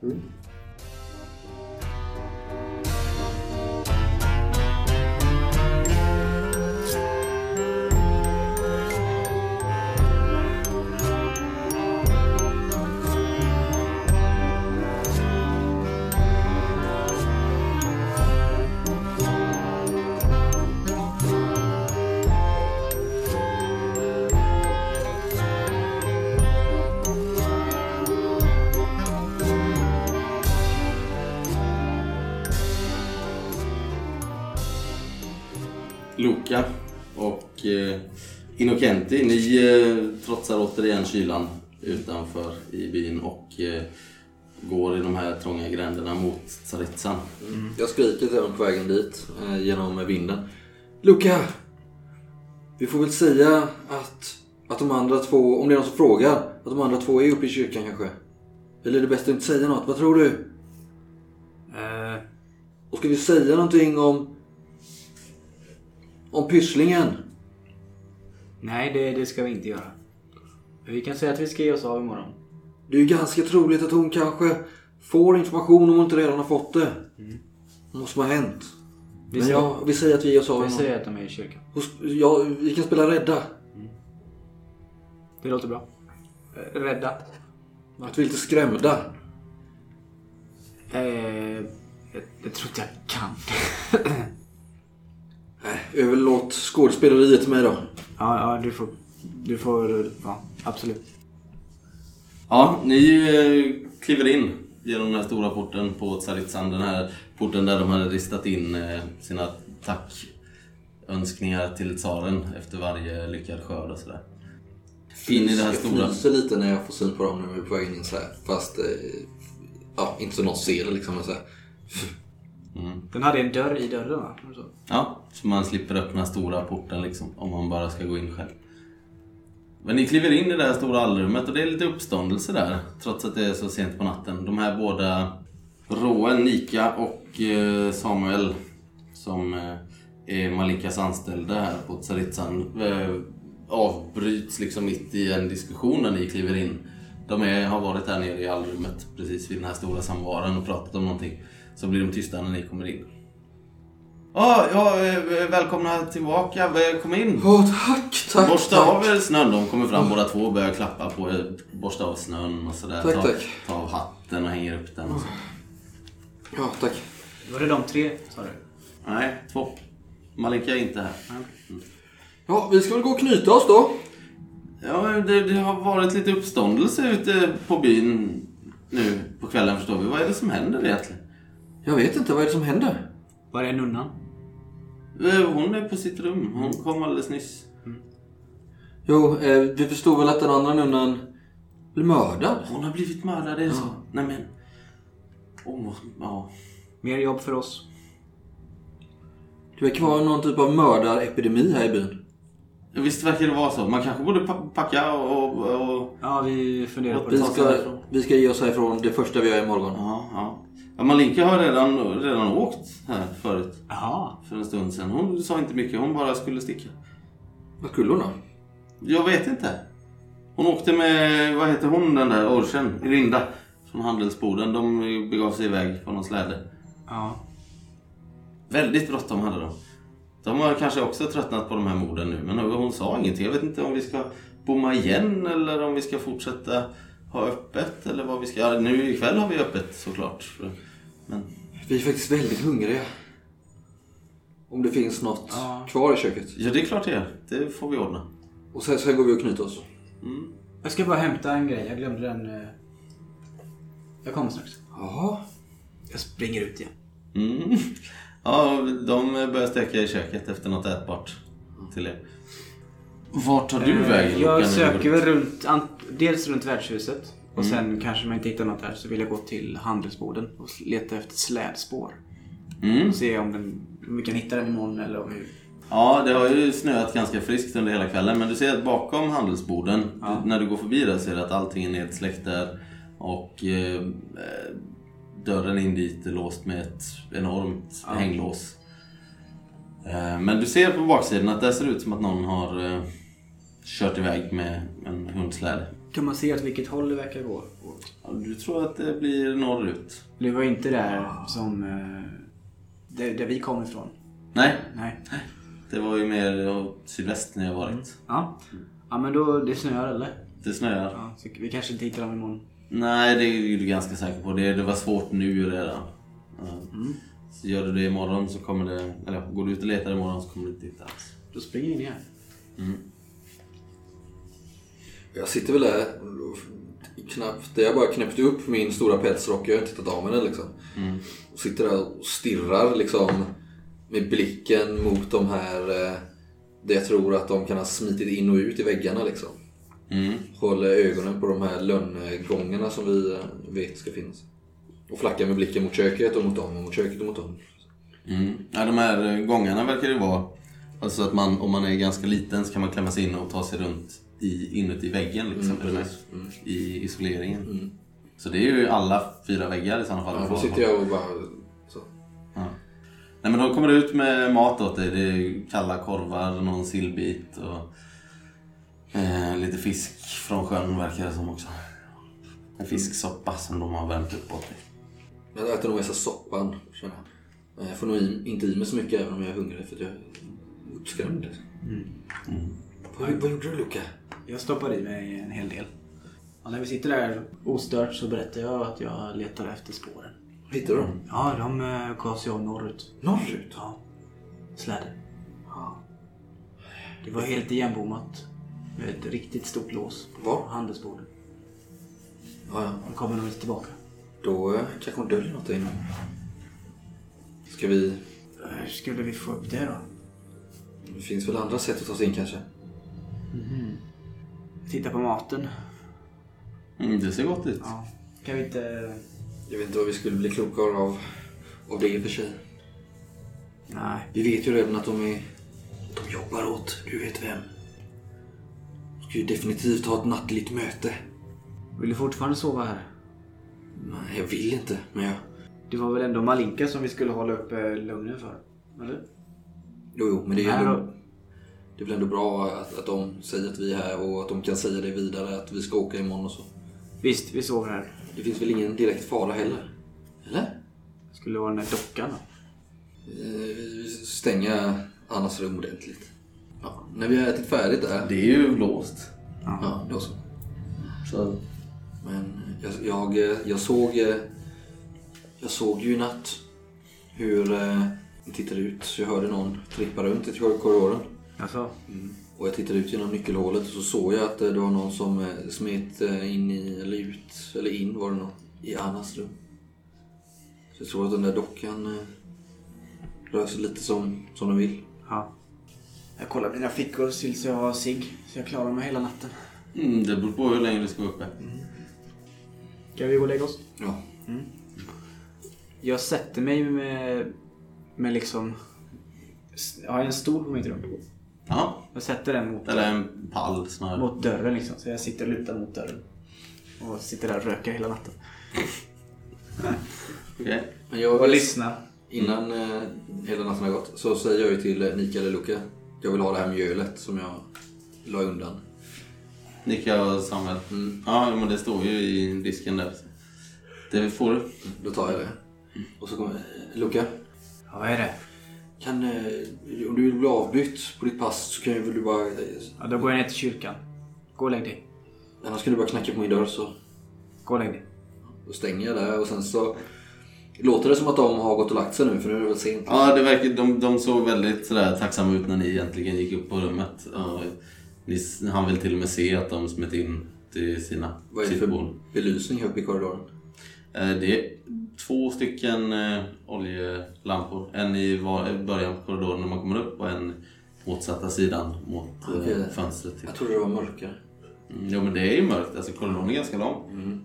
Luca och eh, Innocenti, ni eh, trotsar återigen kylan utanför i byn och eh, går i de här trånga gränderna mot Tsaritsan. Jag skriker till dem på vägen dit eh, genom vinden. Luca! Vi får väl säga att, att de andra två, om det är någon som frågar, att de andra två är uppe i kyrkan kanske. Eller är det bäst att inte säga något? Vad tror du? Eh, Och ska vi säga någonting om... Om Pysslingen? nej, det, det ska vi inte göra. Vi kan säga att vi ska ge oss av imorgon. Det är ju ganska troligt att hon kanske får information om hon inte redan har fått det. Vad som har hänt. Vi Men säger, ja, vi säger att vi ger oss av vi imorgon. säger att de är i kyrkan. Hos- Ja, vi kan spela rädda. Det låter bra. Eh, Rädda. Att vi är lite skrämda. Eh, jag, jag tror inte jag kan. Nej, överlåt skådespeleriet till mig då. ja, ja, du får... Du får... Ja, absolut. Ja, ni eh, kliver in genom den här stora porten på Tsaritsan. Den här porten där de hade ristat in eh, sina tackönskningar till tsaren efter varje lyckad skörd och sådär. In i det här jag stora... fryser lite när jag får syn på dem när vi är på väg in så här. Fast, eh, ja, inte så någon ser det liksom. Men så här. Den hade en dörr i dörren va? Så? Ja, så man slipper öppna stora porten liksom, om man bara ska gå in själv. Men ni kliver in i det här stora allrummet och det är lite uppståndelse där, trots att det är så sent på natten. De här båda, Roen, Nika och eh, Samuel, som eh, är Malikas anställda här på Tsaritsan, eh, avbryts liksom mitt i en diskussion när ni kliver in. De är, har varit här nere i allrummet precis vid den här stora samvaron och pratat om någonting. Så blir de tysta när ni kommer in. Ja, ja, eh, välkomna tillbaka. Eh, Kom in. Åh, tack, tack, Borsta tack. av er snön. De kommer fram båda två och börjar klappa på er. Borsta av snön och sådär. Tack, ta, tack. ta av hatten och hänger upp den. Och så. Ja, tack. Var det de tre, sa du? Nej, två. Malika är inte här. Ja, vi ska väl gå och knyta oss då. Ja, det, det har varit lite uppståndelse ute på byn nu på kvällen förstår vi. Vad är det som händer egentligen? Jag vet inte, vad är det som händer? Var är nunnan? Eh, Hon är på sitt rum. Hon kom alldeles nyss. Jo, eh, vi förstod väl att den andra nunnan blev mördad. Hon har blivit mördad, är det så? Nej men... Oh, ja. Mer jobb för oss. Det verkar vara någon typ av mördarepidemi här i byn. Visst verkar det vara så. Man kanske borde pa- packa och... och... Ja, vi funderar på Vi det. sig ska, vi ska ge oss härifrån det första vi gör imorgon. Ja, ja. ja Malika har redan, redan åkt här förut. Jaha. För en stund sedan. Hon sa inte mycket. Hon bara skulle sticka. Vad skulle hon då? Jag vet inte. Hon åkte med, vad heter hon den där orchen? Irinda. Från handelsboden. De begav sig iväg på någon släde. Ja. Väldigt bråttom hade de. De har kanske också tröttnat på de här morden nu. Men hon sa ingenting. Jag vet inte om vi ska bomma igen eller om vi ska fortsätta ha öppet. Eller vad vi ska... Ja, nu ikväll har vi öppet såklart. Men Vi är faktiskt väldigt hungriga. Om det finns något Ja. kvar i köket. ja, det är klart det gör. Det får vi ordna. Och sen, sen går vi och knyter oss. Jag ska bara hämta en grej. Jag glömde den. eh. Jag kommer strax. Jaha. Jag springer ut igen. Mm. Ja, de börjar steka i köket efter något ätbart till er. Vart tar du Eh, vägen? Jag söker väl runt, dels runt värdshuset. Och sen kanske man inte hittar något där så vill jag gå till handelsboden och leta efter slädspår. Mm. Och se om, den, om vi kan hitta den imorgon eller om vi... Ja, det har ju snöat ganska friskt under hela kvällen. Men du ser att bakom handelsborden, Ja. när du går förbi där, ser du att allting är nedsläckt där. Och eh, eh, dörren in dit är låst med ett enormt Ja. hänglås. Eh, men du ser på baksidan att det ser ut som att någon har eh, kört iväg med en hundsläde. Kan man se åt vilket håll det verkar gå? Ja, Du tror att det blir norrut? Det var inte där som... eh, Där, där vi kom ifrån. Nej, Nej. det var ju mer sydväst när jag varit. Ja. Ja men då, det snöar eller? Det snöar. Ja, vi kanske inte hittar dem imorgon. Nej, det är du ganska säker på. Det, det var svårt nu redan. Ja. Så gör du det imorgon så kommer det... Eller går du ut och letar imorgon så kommer du inte hitta alls. Då springer vi ner. Jag sitter väl där knappt, jag bara knäppte upp min stora pälsrock. Jag har inte tittat av mig den liksom. Och sitter där och stirrar liksom med blicken mot de här eh, där jag tror att de kan ha smitit in och ut i väggarna liksom. Mm. Håller ögonen på de här lönngångarna som vi eh, vet ska finnas. Och flackar med blicken mot köket och mot dem och mot köket och mot dem. Mm. Ja, de här eh, gångarna verkar det vara. Alltså att man, om man är ganska liten så kan man klämma sig in och ta sig runt i, inuti väggen liksom. Mm. Mm. I isoleringen. Så det är ju alla fyra väggar i sådana fall. Ja, då sitter jag och bara så. Ja. Nej men de kommer ut med mat åt dig. Det är kalla korvar, någon sillbit och eh, lite fisk från sjön verkar det som också. En fisksoppa som de har värmt upp åt dig. Jag äter nog mest soppan. Känner jag. jag får nog i, inte i mig så mycket även om jag är hungrig för att jag är uppskrämd. Vad, vad gjorde du Luca? Jag stoppar i mig en hel del. Och när vi sitter där ostört så berättar jag att jag letar efter spåren. Hittade du dem? Ja, de eh, gav sig av norrut. Norrut? Ja. Släden. Det var helt igenbommat. Med ett riktigt stort lås på Var? handelsbordet. Ja, ja. De kommer nog inte tillbaka. Då eh, kanske hon döljer något där inne. Ska vi... Hur skulle vi få upp det då? Det finns väl andra sätt att ta sig in kanske? Titta på maten. Mm, det ser gott ut. Ja. Kan vi inte... Jag vet inte vad vi skulle bli klokare av, av det i och för sig. Nej. Vi vet ju redan att de är... De jobbar åt du vet vem. Ju definitivt ha ett nattligt möte. Vill du fortfarande sova här? Nej, jag vill inte, men jag... Det var väl ändå Malinka som vi skulle hålla upp eh, lugnen för? Eller? Jo, jo, men det är, ändå, då- det väl ändå bra att, att de säger att vi är här och att de kan säga det vidare, att vi ska åka imorgon och så. Visst, vi sover här. Det finns väl ingen direkt fara heller? Eller? Skulle det vara den där dockan då? Eh, stänga Annas rum ordentligt. Ja, när vi har ätit färdigt där. Det är ju låst. Ja, då så. Så Men jag, jag, jag såg... Jag såg ju i natt hur eh, jag tittade ut så jag hörde någon trippa runt i korridoren. Alltså, Och jag tittade ut genom nyckelhålet och så såg jag att eh, det var någon som eh, smet in i, eller ut, eller in var det nog, i Annas rum. Så jag tror att den där dockan rör sig lite som, som den vill. Ja. Jag kollar mina fickor tills jag har cigg. Så jag klarar mig hela natten. mm, det beror på hur länge du ska vara uppe. Ska vi gå och lägga oss? Ja. Jag sätter mig med, med liksom... Jag har en stol på mitt rum. Ja, Jag sätter den mot, eller en pall snarare. mot dörren liksom. Så jag sitter lutad mot dörren. Och sitter där och röker hela natten. Okej. Jag, Och lyssnar. Innan eh, hela natten har gått så säger jag ju till eh, Nika eller Luca jag vill ha det här mjölet som jag la undan. Nika och Samuel. Mm. Ja, men det står ju i disken där. Det får du. Då tar jag det. Och så kommer Luca. Ja, vad är det? Kan, eh, om du vill bli avbytt på ditt pass så kan ju väl du bara... Ja, då går jag ner till kyrkan. Gå och lägg dig. Annars kan du bara knacka på min dörr så Gå och lägg dig. då stänger jag där och sen så låter det som att de har gått och lagt sig nu för nu är det väl sent. Ja, det verkar, de, de såg väldigt sådär tacksamma ut när ni egentligen gick upp på rummet. Ni, han vill till och med se att de smet in till sina Vad är det sitt bord. för belysning uppe i korridoren? Eh, Det är två stycken eh, oljelampor. En i var, början på korridoren när man kommer upp och en motsatta sidan mot eh, Okej. fönstret. Jag trodde det var mörkare. Mm, Jo men det är ju mörkt, alltså korridoren är ganska lång. Eh,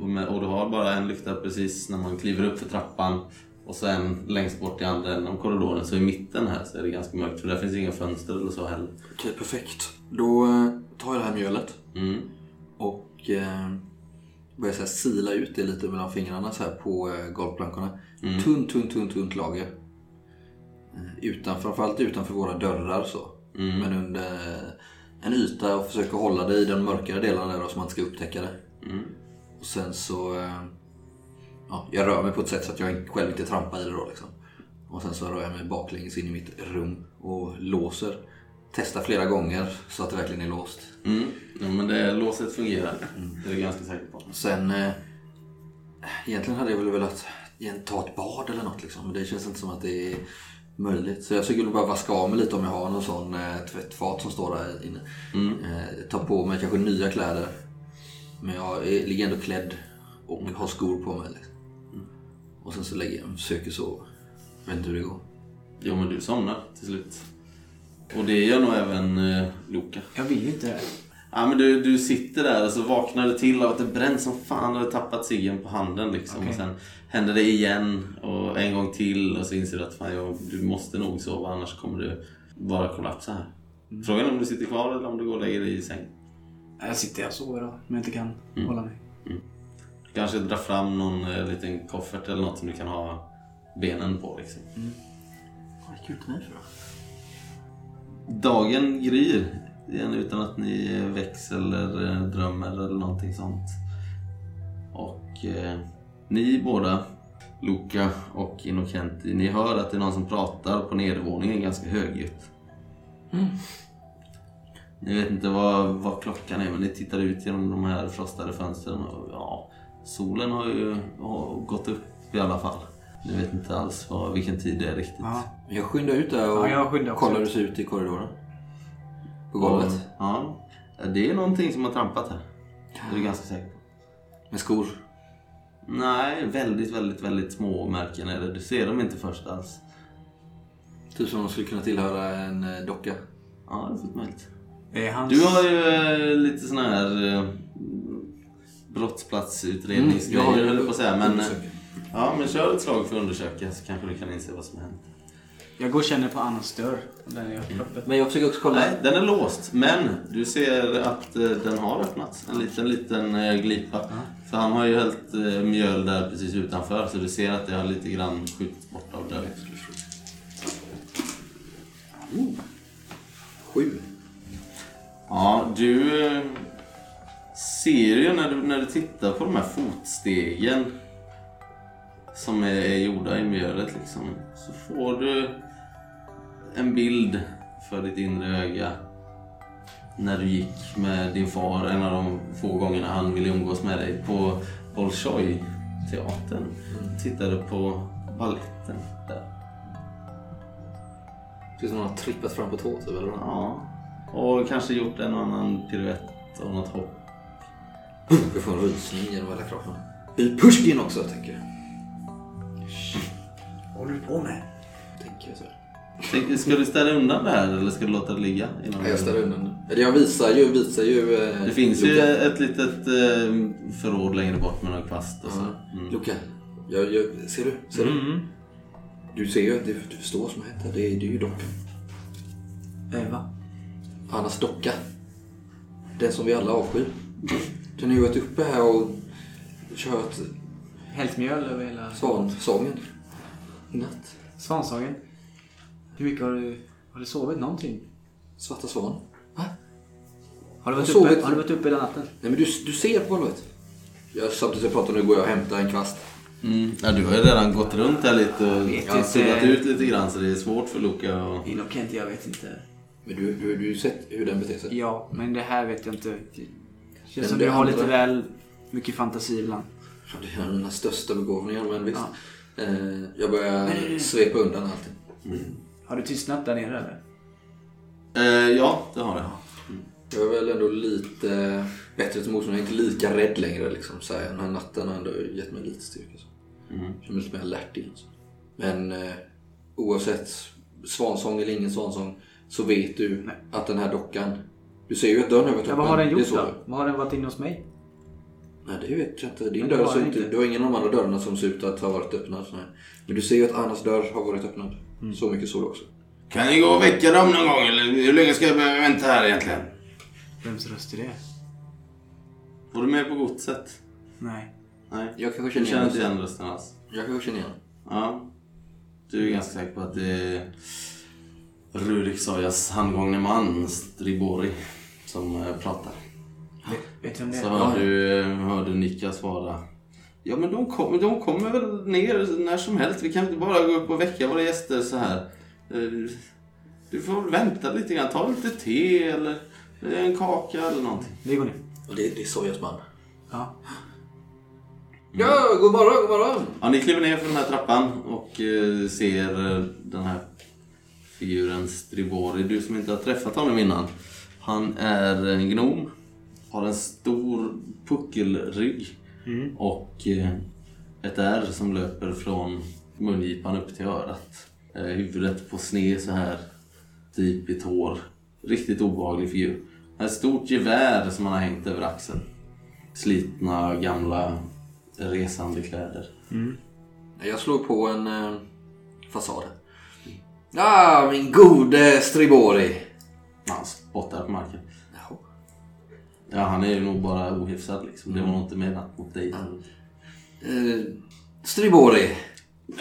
och, med, och du har bara en lykta precis när man kliver upp för trappan och sen längst bort i andra änden av korridoren. Så i mitten här så är det ganska mörkt för där finns inga fönster eller så heller. Okej, perfekt. Då eh, tar jag det här mjölet Mm. och eh, börjar så här sila ut det lite mellan fingrarna så här på eh, golvplankorna. Tunt, tunt, tunt, tunt lager. Eh, Utan, framförallt utanför våra dörrar så. Men under eh, en yta och försöka hålla det i den mörkare delen där då, så man inte ska upptäcka det. Och sen så... Eh, ja, jag rör mig på ett sätt så att jag själv inte trampar i det då liksom. Och sen så rör jag mig baklänges in i mitt rum och låser. Testar flera gånger så att det verkligen är låst. Mm. Ja, men det låset fungerar. Det är jag ganska säker på. Sen... Eh, egentligen hade jag väl velat ta ett bad eller något liksom. Men det känns inte som att det är möjligt. Så jag nog bara vaska av mig lite om jag har någon sån eh, tvättfat som står där inne. Eh, ta på mig kanske nya kläder. Men jag är, ligger ändå klädd och har skor på mig. Liksom. Och sen så lägger jag mig och försöker sova. Jag vet inte hur det går. Jo men du somnar till slut. Och det gör nog även eh, Luca. Jag vill inte det. Ja men du, du sitter där och så vaknar du till av att det bränns som fan. Du har tappat ciggen på handen liksom. Okej. Och sen händer det igen och en gång till och så inser du att fan, jag, du måste nog sova annars kommer du bara kollapsa här. Frågan är om du sitter kvar eller om du går och lägger dig i säng. Jag sitter här och sover om jag inte kan hålla mig. Du kanske drar fram någon eh, liten koffert eller något som du kan ha benen på liksom. Vad gick ut mig för då? Dagen gryr igen utan att ni väcks eller eh, drömmer eller någonting sånt. Och eh, ni båda, Luca och Innocenti, ni hör att det är någon som pratar på nedervåningen ganska högljutt. Ni vet inte vad, vad klockan är men ni tittar ut genom de här frostade fönstren och ja, solen har ju har gått upp i alla fall. Du vet inte alls vad, vilken tid det är riktigt. Ja. Jag skyndar ut där och Ja, jag kollar hur ut. det ser ut i korridoren. På golvet. Ja, det är någonting som har trampat här. Det är du ganska säker på. Med skor. Nej, väldigt, väldigt, väldigt små märken är det. Du ser dem inte först alls. Typ som de skulle kunna tillhöra en eh, docka. Ja, det är fullt möjligt. Hans... Du har ju eh, lite sån här eh, brottsplatsutredningsgrejer Mm, jag höll på att säga. Men, eh, ja, men kör ett slag för att undersöka så kanske du kan inse vad som har hänt. Jag går och känner på Annas dörr. Den är öppen. Men jag försöker också kolla. Nej, den är låst. Men du ser att eh, den har öppnats. En liten, liten eh, glipa. För han har ju hällt eh, mjöl där precis utanför. Så du ser att det har lite grann skjutits bort av det. Sju. Ja, du eh, ser ju när du, när du tittar på de här fotstegen som är, gjorda i mjölet liksom. Så får du en bild för ditt inre öga när du gick med din far en av de få gångerna han ville umgås med dig på Bolshoi-teatern. Tittade på balletten där. Ut som någon har trippat fram på tå typ, eller? Ja, och kanske gjort en och annan piruett och något hopp. Jag får en rysning genom hela kroppen. I Pushkin också, tänker jag. Vad håller du på med? Tänker jag så. Tänk, Ska du ställa undan det här eller ska du låta det ligga? Innan Ja, jag ställer undan det. Eller jag visar ju, visar ju... eh, Det finns ju Luca. ett litet eh, förråd längre bort med någon kvast och så. Mm. Luca, jag, jag, ser du? Ser du? Mm. Du ser ju, du, du förstår vad som här. Det, är- det är ju dockan. Eva. Annas docka. Den som vi alla avskyr. Den har ju varit uppe här och kört Hällt mjöl över hela svansången. I natt. Svanshagen. Hur mycket har du... Har du sovit någonting? Svarta svan. Va? Har du varit, uppe, sovit- har du varit uppe hela natten? Nej men du, du ser på golvet. Jag, samtidigt som jag pratar nu går jag och hämtar en kvast. Mm. Ja, du har ju redan gått runt här lite och suddat ut lite grann så det är svårt för Luca och... Inokent, jag vet inte. Men du, du, du har ju sett hur den beter sig. Ja, men det här vet jag inte. Det känns som det du har lite andra- väl mycket fantasi ibland. Ja, Det är en av mina största begåvningar men visst. Ja. Eh, jag börjar svepa undan allting. Har du tystnat där nere eller? Eh, ja, det har jag. Jag är väl ändå lite bättre till motstånd. Jag är inte lika rädd längre liksom. Så här, den här natten har ändå gett mig lite styrka. Så. Mm. Jag känner mig lite mer alert igen. Så. Men eh, oavsett svansång eller ingen svansång så vet du Nej. att den här dockan... Du ser ju att dörren har varit Ja, vad har den är gjort så. då? Vad har den varit inne hos mig? Nej, det vet jag inte. Din dörr ser inte... inte. Du har ingen av de andra dörrarna som ser ut att ha varit öppnad. Nej. Men du ser ju att Annas dörr har varit öppnad. Mm. Så mycket såg du också. Kan ni gå och väcka dem någon gång eller hur länge ska jag behöva vänta här egentligen? Vems röst är det? Var du med på godset? Nej. Nej. Jag kanske känner känner inte igen igen rösten alls? Jag kanske känner igen Ja. Du är ganska säker på att det är Rurik Sojas handgångne man, Stribori, som eh, pratar. Vet du vem det Så är? hör du, hör du Nika svara. Ja men de, kom, de kommer väl ner när som helst. Vi kan inte bara gå upp och väcka våra gäster så här. Eh, Du får väl vänta lite grann. Ta lite te eller en kaka eller någonting. Vi går ner. Och det, det är Sojas man. Ja. Ja, god morgon, god morgon! Ja, ni kliver ner för den här trappan och eh, ser eh, den här figuren Stribori. Du som inte har träffat honom innan. Han är en gnom. Har en stor puckelrygg. Och eh, ett ärr som löper från mungipan upp till örat. Eh, huvudet på sned så här. Typ i tår. Riktigt obehaglig figur. Ett stort gevär som han har hängt över axeln. Slitna gamla resande kläder. Jag slår på en eh, fasad. Ah, min gode Stribori! Han spottar på marken. Jaha. Ja, han är ju nog bara ohyfsad liksom. Det var nog inte menat mot dig. Eh, Stribori.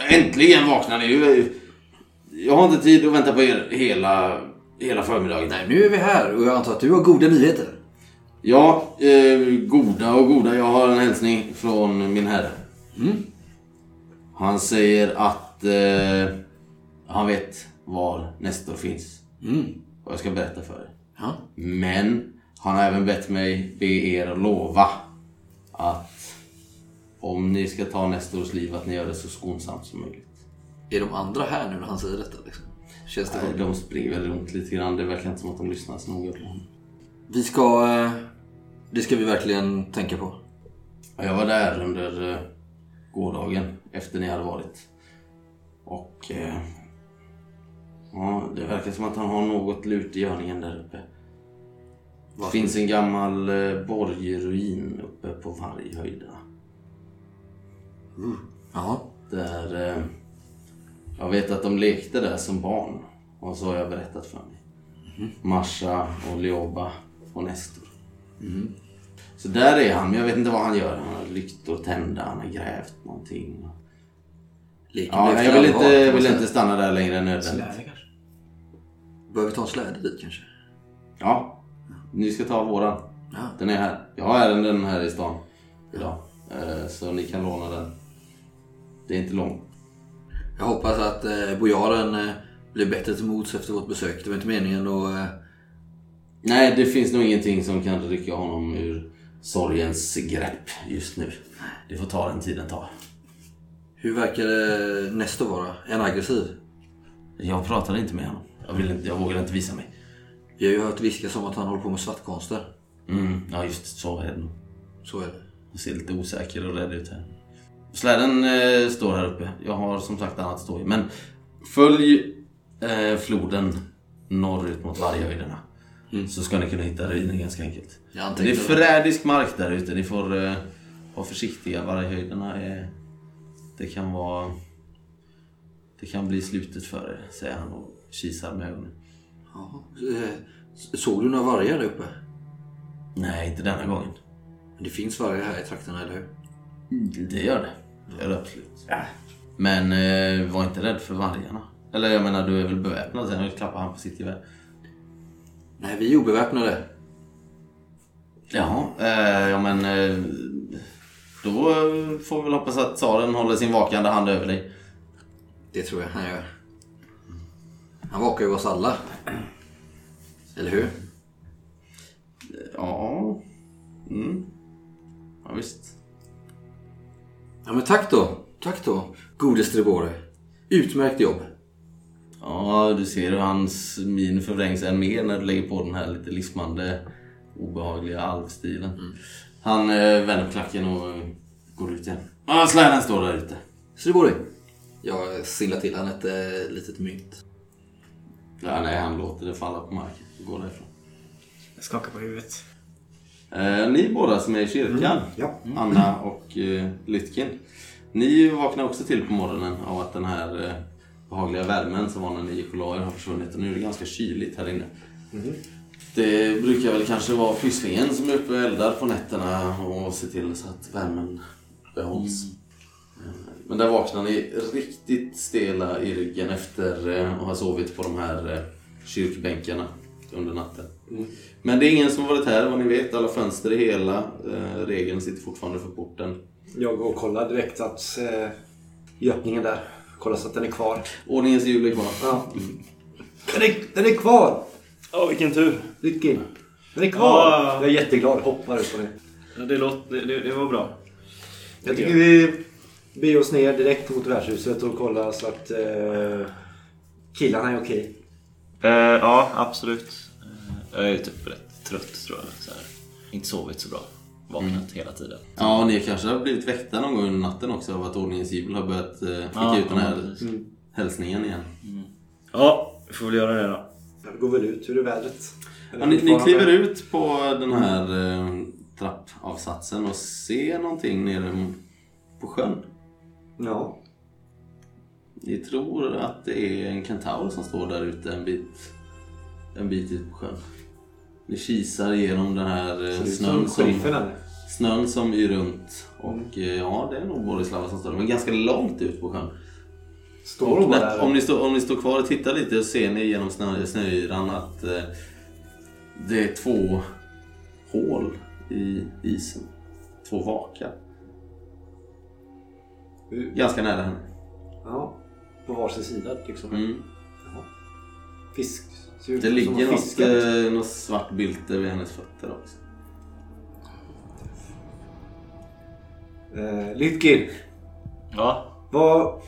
Äntligen vaknar ni. Jag har inte tid att vänta på er hela, hela förmiddagen. Nej, nu är vi här och jag antar att du har goda nyheter. Ja, eh, goda och goda. Jag har en hälsning från min herre. Mm. Han säger att eh, han vet var Nestor finns. Mm. Och jag ska berätta för er. Ja. Men han har även bett mig be er lova att om ni ska ta Nestors liv att ni gör det så skonsamt som möjligt. Är de andra här nu när han säger detta? Liksom? Känns det Nej, De springer väl runt lite grann. Det verkar inte som att de lyssnar så noga på honom. Vi ska... eh, Det ska vi verkligen tänka på. Ja, Jag var där under eh, gårdagen efter ni hade varit. Och eh, ja, det verkar som att han har något lut i görningen där uppe. Det finns en gammal eh, borgruin uppe på Varghöjderna. Jaha. Där eh, jag vet att de lekte där som barn. Och så har jag berättat för mig. Marsha och Leoba och Nestor. Så där är han, men jag vet inte vad han gör. Han har lyktor tända, han har grävt någonting. Leken Ja, jag vill inte, man vill inte stanna där längre än nödvändigt. Behöver vi ta en släde dit kanske? Ja, ni ska ta våran. Ja. Den är här. Jag har ärenden här i stan idag. Eh, Så ni kan låna den. Det är inte långt. Jag hoppas att eh, bojaren eh, blir bättre till mods efter vårt besök. Det var inte meningen att... Eh, Nej, det finns nog ingenting som kan rycka honom ur sorgens grepp just nu. Det får ta den tiden tar. hur verkar eh, Nestor vara? Är han aggressiv? Jag pratade inte med honom. Jag, vill inte, jag vågar inte visa mig. Vi har ju hört viskas om att han håller på med svartkonster. Mm, ja, just så är det nog. Så är det. Jag ser lite osäker och rädd ut här. Släden eh, står här uppe. Jag har som sagt annat att stå i. Men följ eh, floden norrut mot Varghöjderna. Så ska ni kunna hitta ruinen ganska enkelt. Det är förrädisk mark där ute. Ni får eh, vara försiktiga. Varghöjderna är... Det kan vara... Det kan bli slutet för er, säger han och kisar med ögonen. Jaha. Eh, Såg du några vargar där uppe? Nej, inte denna gången. Men det finns vargar här i trakterna, eller hur? Det gör det. Det gör det absolut. Men eh, var inte rädd för vargarna. Eller jag menar, du är väl beväpnad? Sen klappar han på sitt gevär. Nej, vi är obeväpnade. Jaha, eh, ja men... Eh, då eh, får vi väl hoppas att tsaren håller sin vakande hand över dig. Det tror jag han gör. Han vakar ju oss alla. Eller hur? Ja... Mm. Ja, visst. Ja men tack då. Tack då. Gode Strebore. Utmärkt jobb. Ja, du ser hur hans min förvrängs än mer när du lägger på den här lite lismande, obehagliga alvstilen. Han eh, vänder på klacken och eh, går ut igen. Ja, släden står där ute. Strebore. Jag singlar till han ett eh, litet mynt. Ja, nej, han låter det falla på marken och går därifrån. Jag skakar på huvudet. Eh, ni båda som är i kyrkan, Ja. Anna och eh, Lytkin. Ni vaknar också till på morgonen av att den här eh, behagliga värmen som var när ni gick och la er har försvunnit och nu är det ganska kyligt här inne. Det brukar väl kanske vara Pysslingen som är uppe och eldar på nätterna och ser till så att värmen behålls. Eh, Men där vaknar ni riktigt stela i ryggen efter eh, att ha sovit på de här eh, kyrkbänkarna under natten. Men det är ingen som varit här vad ni vet. Alla fönster är hela. Eh, regeln sitter fortfarande för porten. Jag går och kollar direkt att eh, i öppningen där. Kolla så att den är kvar. Ordningens hjul är kvar. Ja. Den, är, den är kvar! Ja, vilken tur. Lyckin. Den är kvar! Ja. Jag är jätteglad. Hoppar upp på det. Ja, Det, låt, det, det, det var bra. Jag tycker vi beger oss ner direkt mot värdshuset och kollar så att eh, killarna är okej. Eh, ja, absolut. Eh, jag är typ rätt trött tror jag. Så här. Inte sovit så bra. Vaknat hela tiden. Ja, ni kanske har blivit väckta någon gång under natten också av att ordningens hjul har börjat eh, skicka Ja, ut den här precis. hälsningen igen. Ja, vi får väl göra det då. Det går väl ut. Hur är vädret? Ja, ni, ni kliver ut på den här eh, trappavsatsen och ser någonting nere på sjön. Ja. Ni tror att det är en kentaur som står där ute en bit, en bit ut på sjön. Ni kisar igenom den här eh, ut snön som snön som yr runt. Och eh, ja, det är nog Borislava som står där, men ganska långt ut på sjön. Står när, där? om, ni står, om ni står kvar och tittar lite så ser ni genom snö, snöyran att eh, det är två hål i isen. Två vakar. Ganska nära henne. Ja. På varsin sida liksom. Mm. Jaha. Fisk. Ser ut Det ligger något, fiskat. eh, något svart bylte vid hennes fötter också. Eh, Litkin, Ja, vad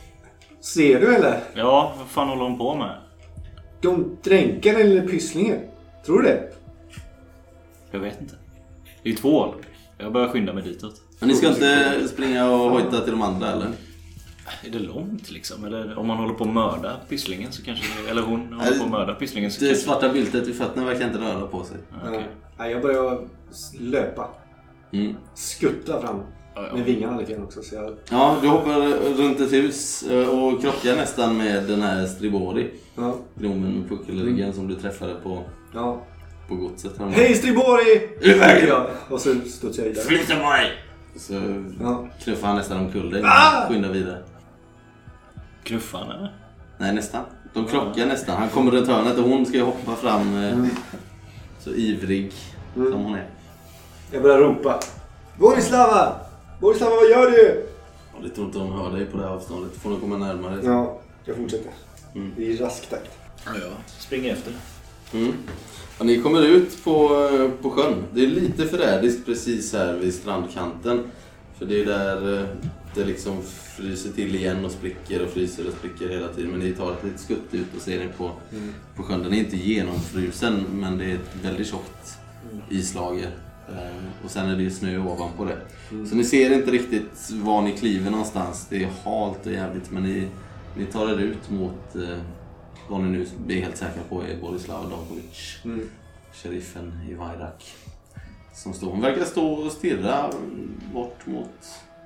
ser du eller? ja, vad fan håller hon på med? De dränker den lilla pysslingen. Tror du det? Jag vet inte. Det är ju två hål. Jag börjar skynda mig ditåt. Men ni ska inte springa och hojta till de andra eller? Är det långt liksom? Eller om man håller på att mörda pysslingen så kanske... Eller hon håller på att mörda pysslingen så Det kanske... svarta byltet vid fötterna verkar inte röra på sig. Nej, jag börjar löpa. Mm. Skutta fram. Med vingarna lite grann också. Så jag... Ja, du hoppar runt ett hus eh, och krockar nästan med den här Stribori. Ja. Gnomen med puckelryggen som du träffade på, ja. på godset. Hej Stribori! Ur vägen! Ja. Och så studsar jag vidare. Flytta på dig! Så Ja. knuffar han nästan omkull dig. Ah! Skyndar vidare. Knuffar han eller? Nej, nästan. De krockar nästan. Han kommer runt hörnet och hon ska ju hoppa fram eh, så ivrig Mm. som hon är. Jag börjar ropa. Borislava! Borislava, vad gör du? Och det tror inte de hör dig på det här avståndet. Får de komma närmare. Ja, jag fortsätter. Mm. I rask takt. Ja, ja. Springer efter. Mm. Och ni kommer ut på, på sjön. Det är lite förrädiskt precis här vid strandkanten. För det är där eh, det liksom fryser till igen och spricker och fryser och spricker hela tiden. Men ni tar ett litet skutt ut och ser ni på, på sjön. Den är inte genomfrusen men det är ett väldigt tjockt islager. Eh, Och sen är det ju snö ovanpå det. Så ni ser inte riktigt var ni kliver någonstans. Det är halt och jävligt men ni, ni tar er ut mot eh, vad ni nu blir helt säkra på är Borislav Dagovic. Mm. Sheriffen i Vajrak. Som står, hon verkar stå och stirra bort mot...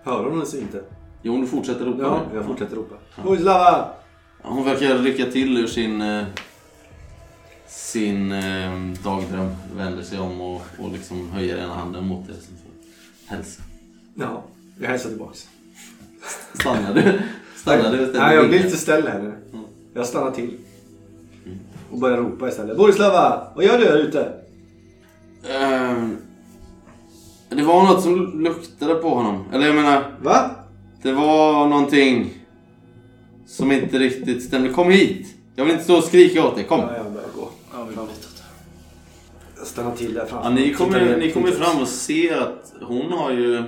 Hör hon ens inte? Jo, hon fortsätter ropa. Ja, jag fortsätter ropa. Borislava! Ja, Hon verkar rycka till ur sin, eh, sin eh, dagdröm. Vänder sig om och, och liksom höjer ena handen mot er som hälsa. Ja, jag hälsar tillbaks. Stannar du? Stannar du? Nej, jag blir lite ställd här nu. Mm. Jag stannar till. Och börjar ropa istället. Borislava! Vad gör du här ute? Ehm, det var något som luktade på honom. Eller jag menar, Va? det var någonting som inte riktigt stämde. Kom hit! Jag vill inte stå och skrika åt dig. Kom! Ja, jag börjar gå. Ja, vi. Jag stannar till där framför. Ja, ni kommer, ni kommer fram och ser att hon har ju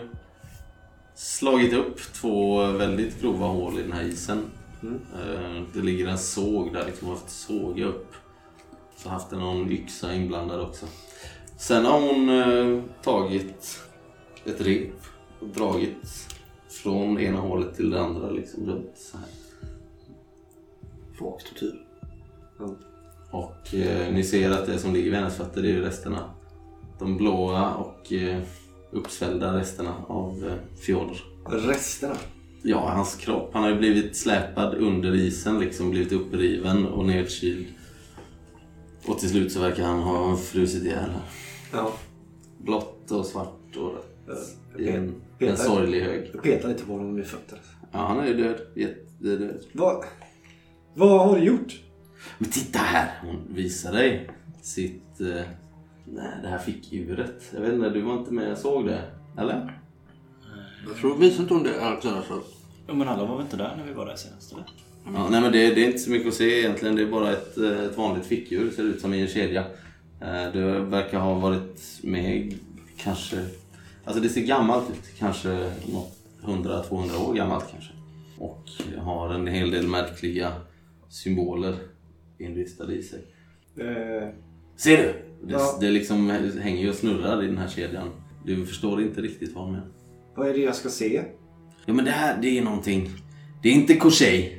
slagit upp två väldigt grova hål i den här isen. Mm. Eh, Det ligger en såg där, liksom har haft såga upp. Så haft någon yxa inblandad också. Sen har hon eh, tagit ett rep och dragit från ena hålet till det andra liksom runt så här. Folktortyr. Ja. Och eh, ni ser att det som ligger vid hennes fötter det är ju resterna. De blåa och eh, uppsvällda resterna av eh, Fjodor. Resterna. Ja, hans kropp. Han har ju blivit släpad under isen, liksom blivit uppriven och nedkyld. Och till slut så verkar han ha frusit ihjäl. Ja. Blått och svart och rött. I en, Petar. en sorglig hög. Jag petar lite på honom med fötterna. Ja, han är ju död. Jättedöd. Vad? Vad har du gjort? Men titta här! Hon visar dig sitt... Eh, nej, det här fickuret. Jag vet inte, du var inte med och såg det? Eller? Jag tror, visste inte hon det Alexander sa? Ja, men alla var väl inte där när vi var där senast eller? Ja, nej men det, det är inte så mycket att se egentligen. Det är bara ett, eh, ett vanligt fickur. Ser ut som i en kedja. Eh, Det verkar ha varit med kanske... Alltså det ser gammalt ut. Kanske något 100-200 år gammalt kanske. Och har en hel del märkliga symboler inristade i sig. Eh, Ser du? Det, Ja. det liksom hänger ju och snurrar i den här kedjan. Du förstår inte riktigt vad menar. vad är det jag ska se? Ja men det här, det är någonting. Det är inte Korsej.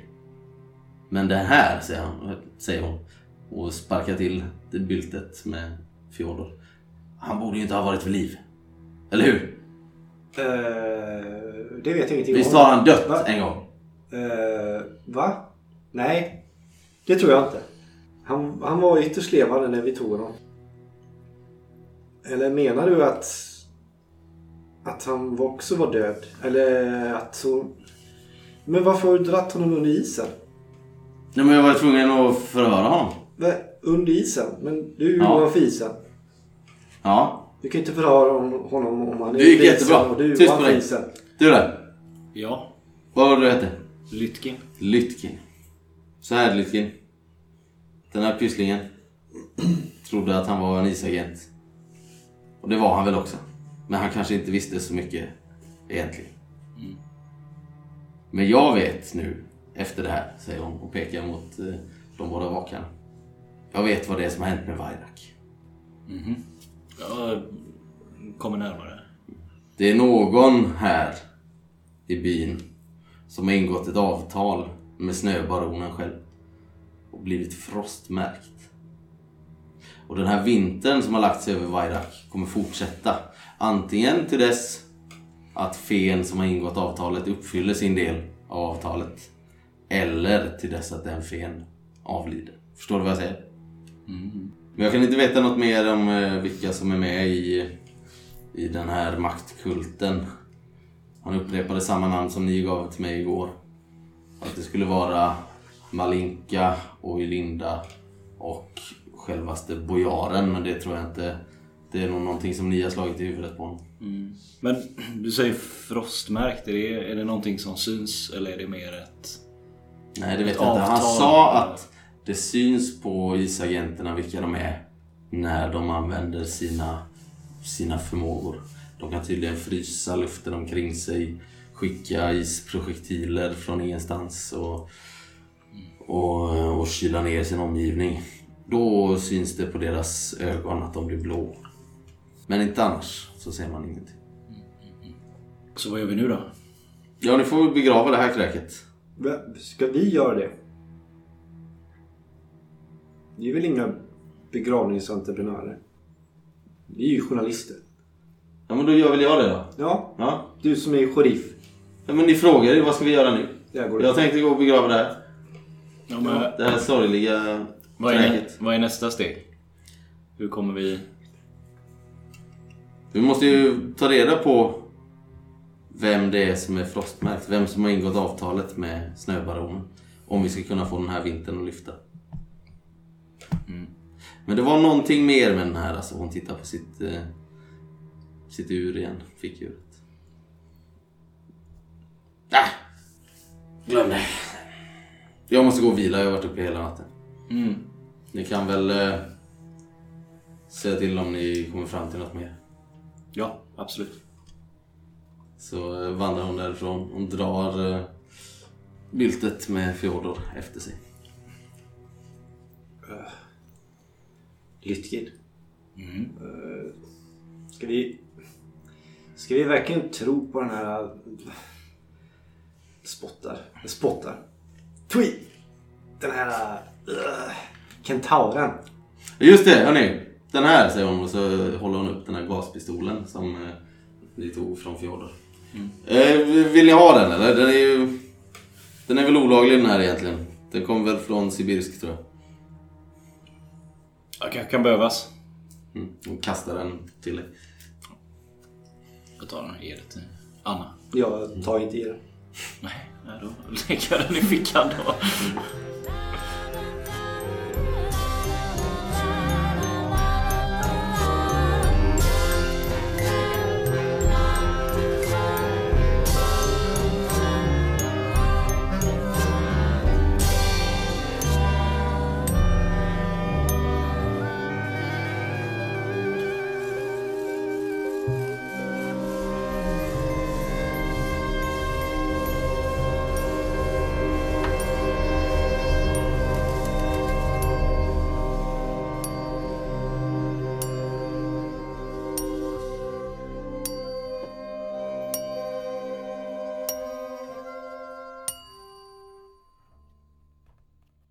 Men det här, säger, han, säger hon. Och sparkar till det byltet med Fjodor. Han borde ju inte ha varit vid liv. Eller hur? Eh, det vet jag ingenting Visst om. har han dött Va? en gång? Eh, va? Nej, det tror jag inte. Han, han var ytterst levande när vi tog honom. Eller menar du att att han också var död? Eller att hon... Men varför har du dratt honom under isen? Nej men jag var tvungen att förhöra honom. Va? Under isen? Men du är ju Ja. ovanför isen. Ja. Du kan inte förhöra hon- honom om han är Det gick under jättebra. isen och du är Tyst på dig. isen. Du där. Ja. Vad var det du hette? Lytkin. Lytkin. Så här Lytkin. Den här pysslingen trodde att han var en isagent. Och det var han väl också. Men han kanske inte visste så mycket egentligen. Men jag vet nu, efter det här, säger hon och pekar mot eh, de båda vakarna. Jag vet vad det är som har hänt med Vairak. Jag kommer närmare. Det är någon här i byn som har ingått ett avtal med snöbaronen själv och blivit frostmärkt. Och den här vintern som har lagt sig över Vairak kommer fortsätta. Antingen till dess att fen som har ingått avtalet uppfyller sin del av avtalet. Eller till dess att den fen avlider. Förstår du vad jag säger? Men jag kan inte veta något mer om eh, vilka som är med i, i den här maktkulten. Han upprepade samma namn som ni gav till mig igår. Att det skulle vara Malinka och Ylinda och självaste bojaren. Men det tror jag inte. Det är nog någonting som ni har slagit i huvudet på honom. Mm. Men du säger frostmärkt. Är det, är det någonting som syns eller är det mer ett... Nej, det vet jag inte. Han sa att det syns på isagenterna vilka de är när de använder sina, sina förmågor. De kan tydligen frysa luften omkring sig, skicka isprojektiler från ingenstans och, och, och kyla ner sin omgivning. Då syns det på deras ögon att de blir blå. Men inte annars så ser man ingenting. Så vad gör vi nu då? Ja, ni får begrava det här kräket. Ska vi göra det? Vi är väl inga begravningsentreprenörer? Vi är ju journalister. Ja, men då gör väl jag det då. Ja, Ja. du som är sheriff. Ja, men ni frågar ju vad ska vi göra nu? Jag går Jag tänkte gå och begrava det här. Ja, men, Det här sorgliga vad, är, vad är nästa steg? Hur kommer vi... Vi måste ju ta reda på vem det är som är frostmärkt. Vem som har ingått avtalet med snöbaronen. Om vi ska kunna få den här vintern att lyfta. Men det var någonting mer med den här. Alltså hon tittar på sitt, eh, sitt ur igen. Fickuret. Ah! Glöm det. Jag måste gå och vila. Jag har varit uppe hela natten. Mm. Ni kan väl eh, säga till om ni kommer fram till något mer. Ja, absolut. Så eh, vandrar hon därifrån. Hon drar eh, byltet med Fjodor efter sig. Lytkin. Eh, Ska vi... Ska vi verkligen tro på den här... Spottar. Spottar. Tui! Den här... Uh, kentauren. Just det, hörni. Den här säger hon och så håller hon upp den här gaspistolen som eh, ni tog från Fjodor. Eh, vill ni ha den eller? Den är ju... Den är väl olaglig den här egentligen. Den kom väl från Sibirsk tror jag. Jag kanske kan behövas. Mm. Hon kastar den till dig. Jag tar den och ger det till Anna. Jag tar inte i den. Nej, nej, då lägger jag den i fickan då.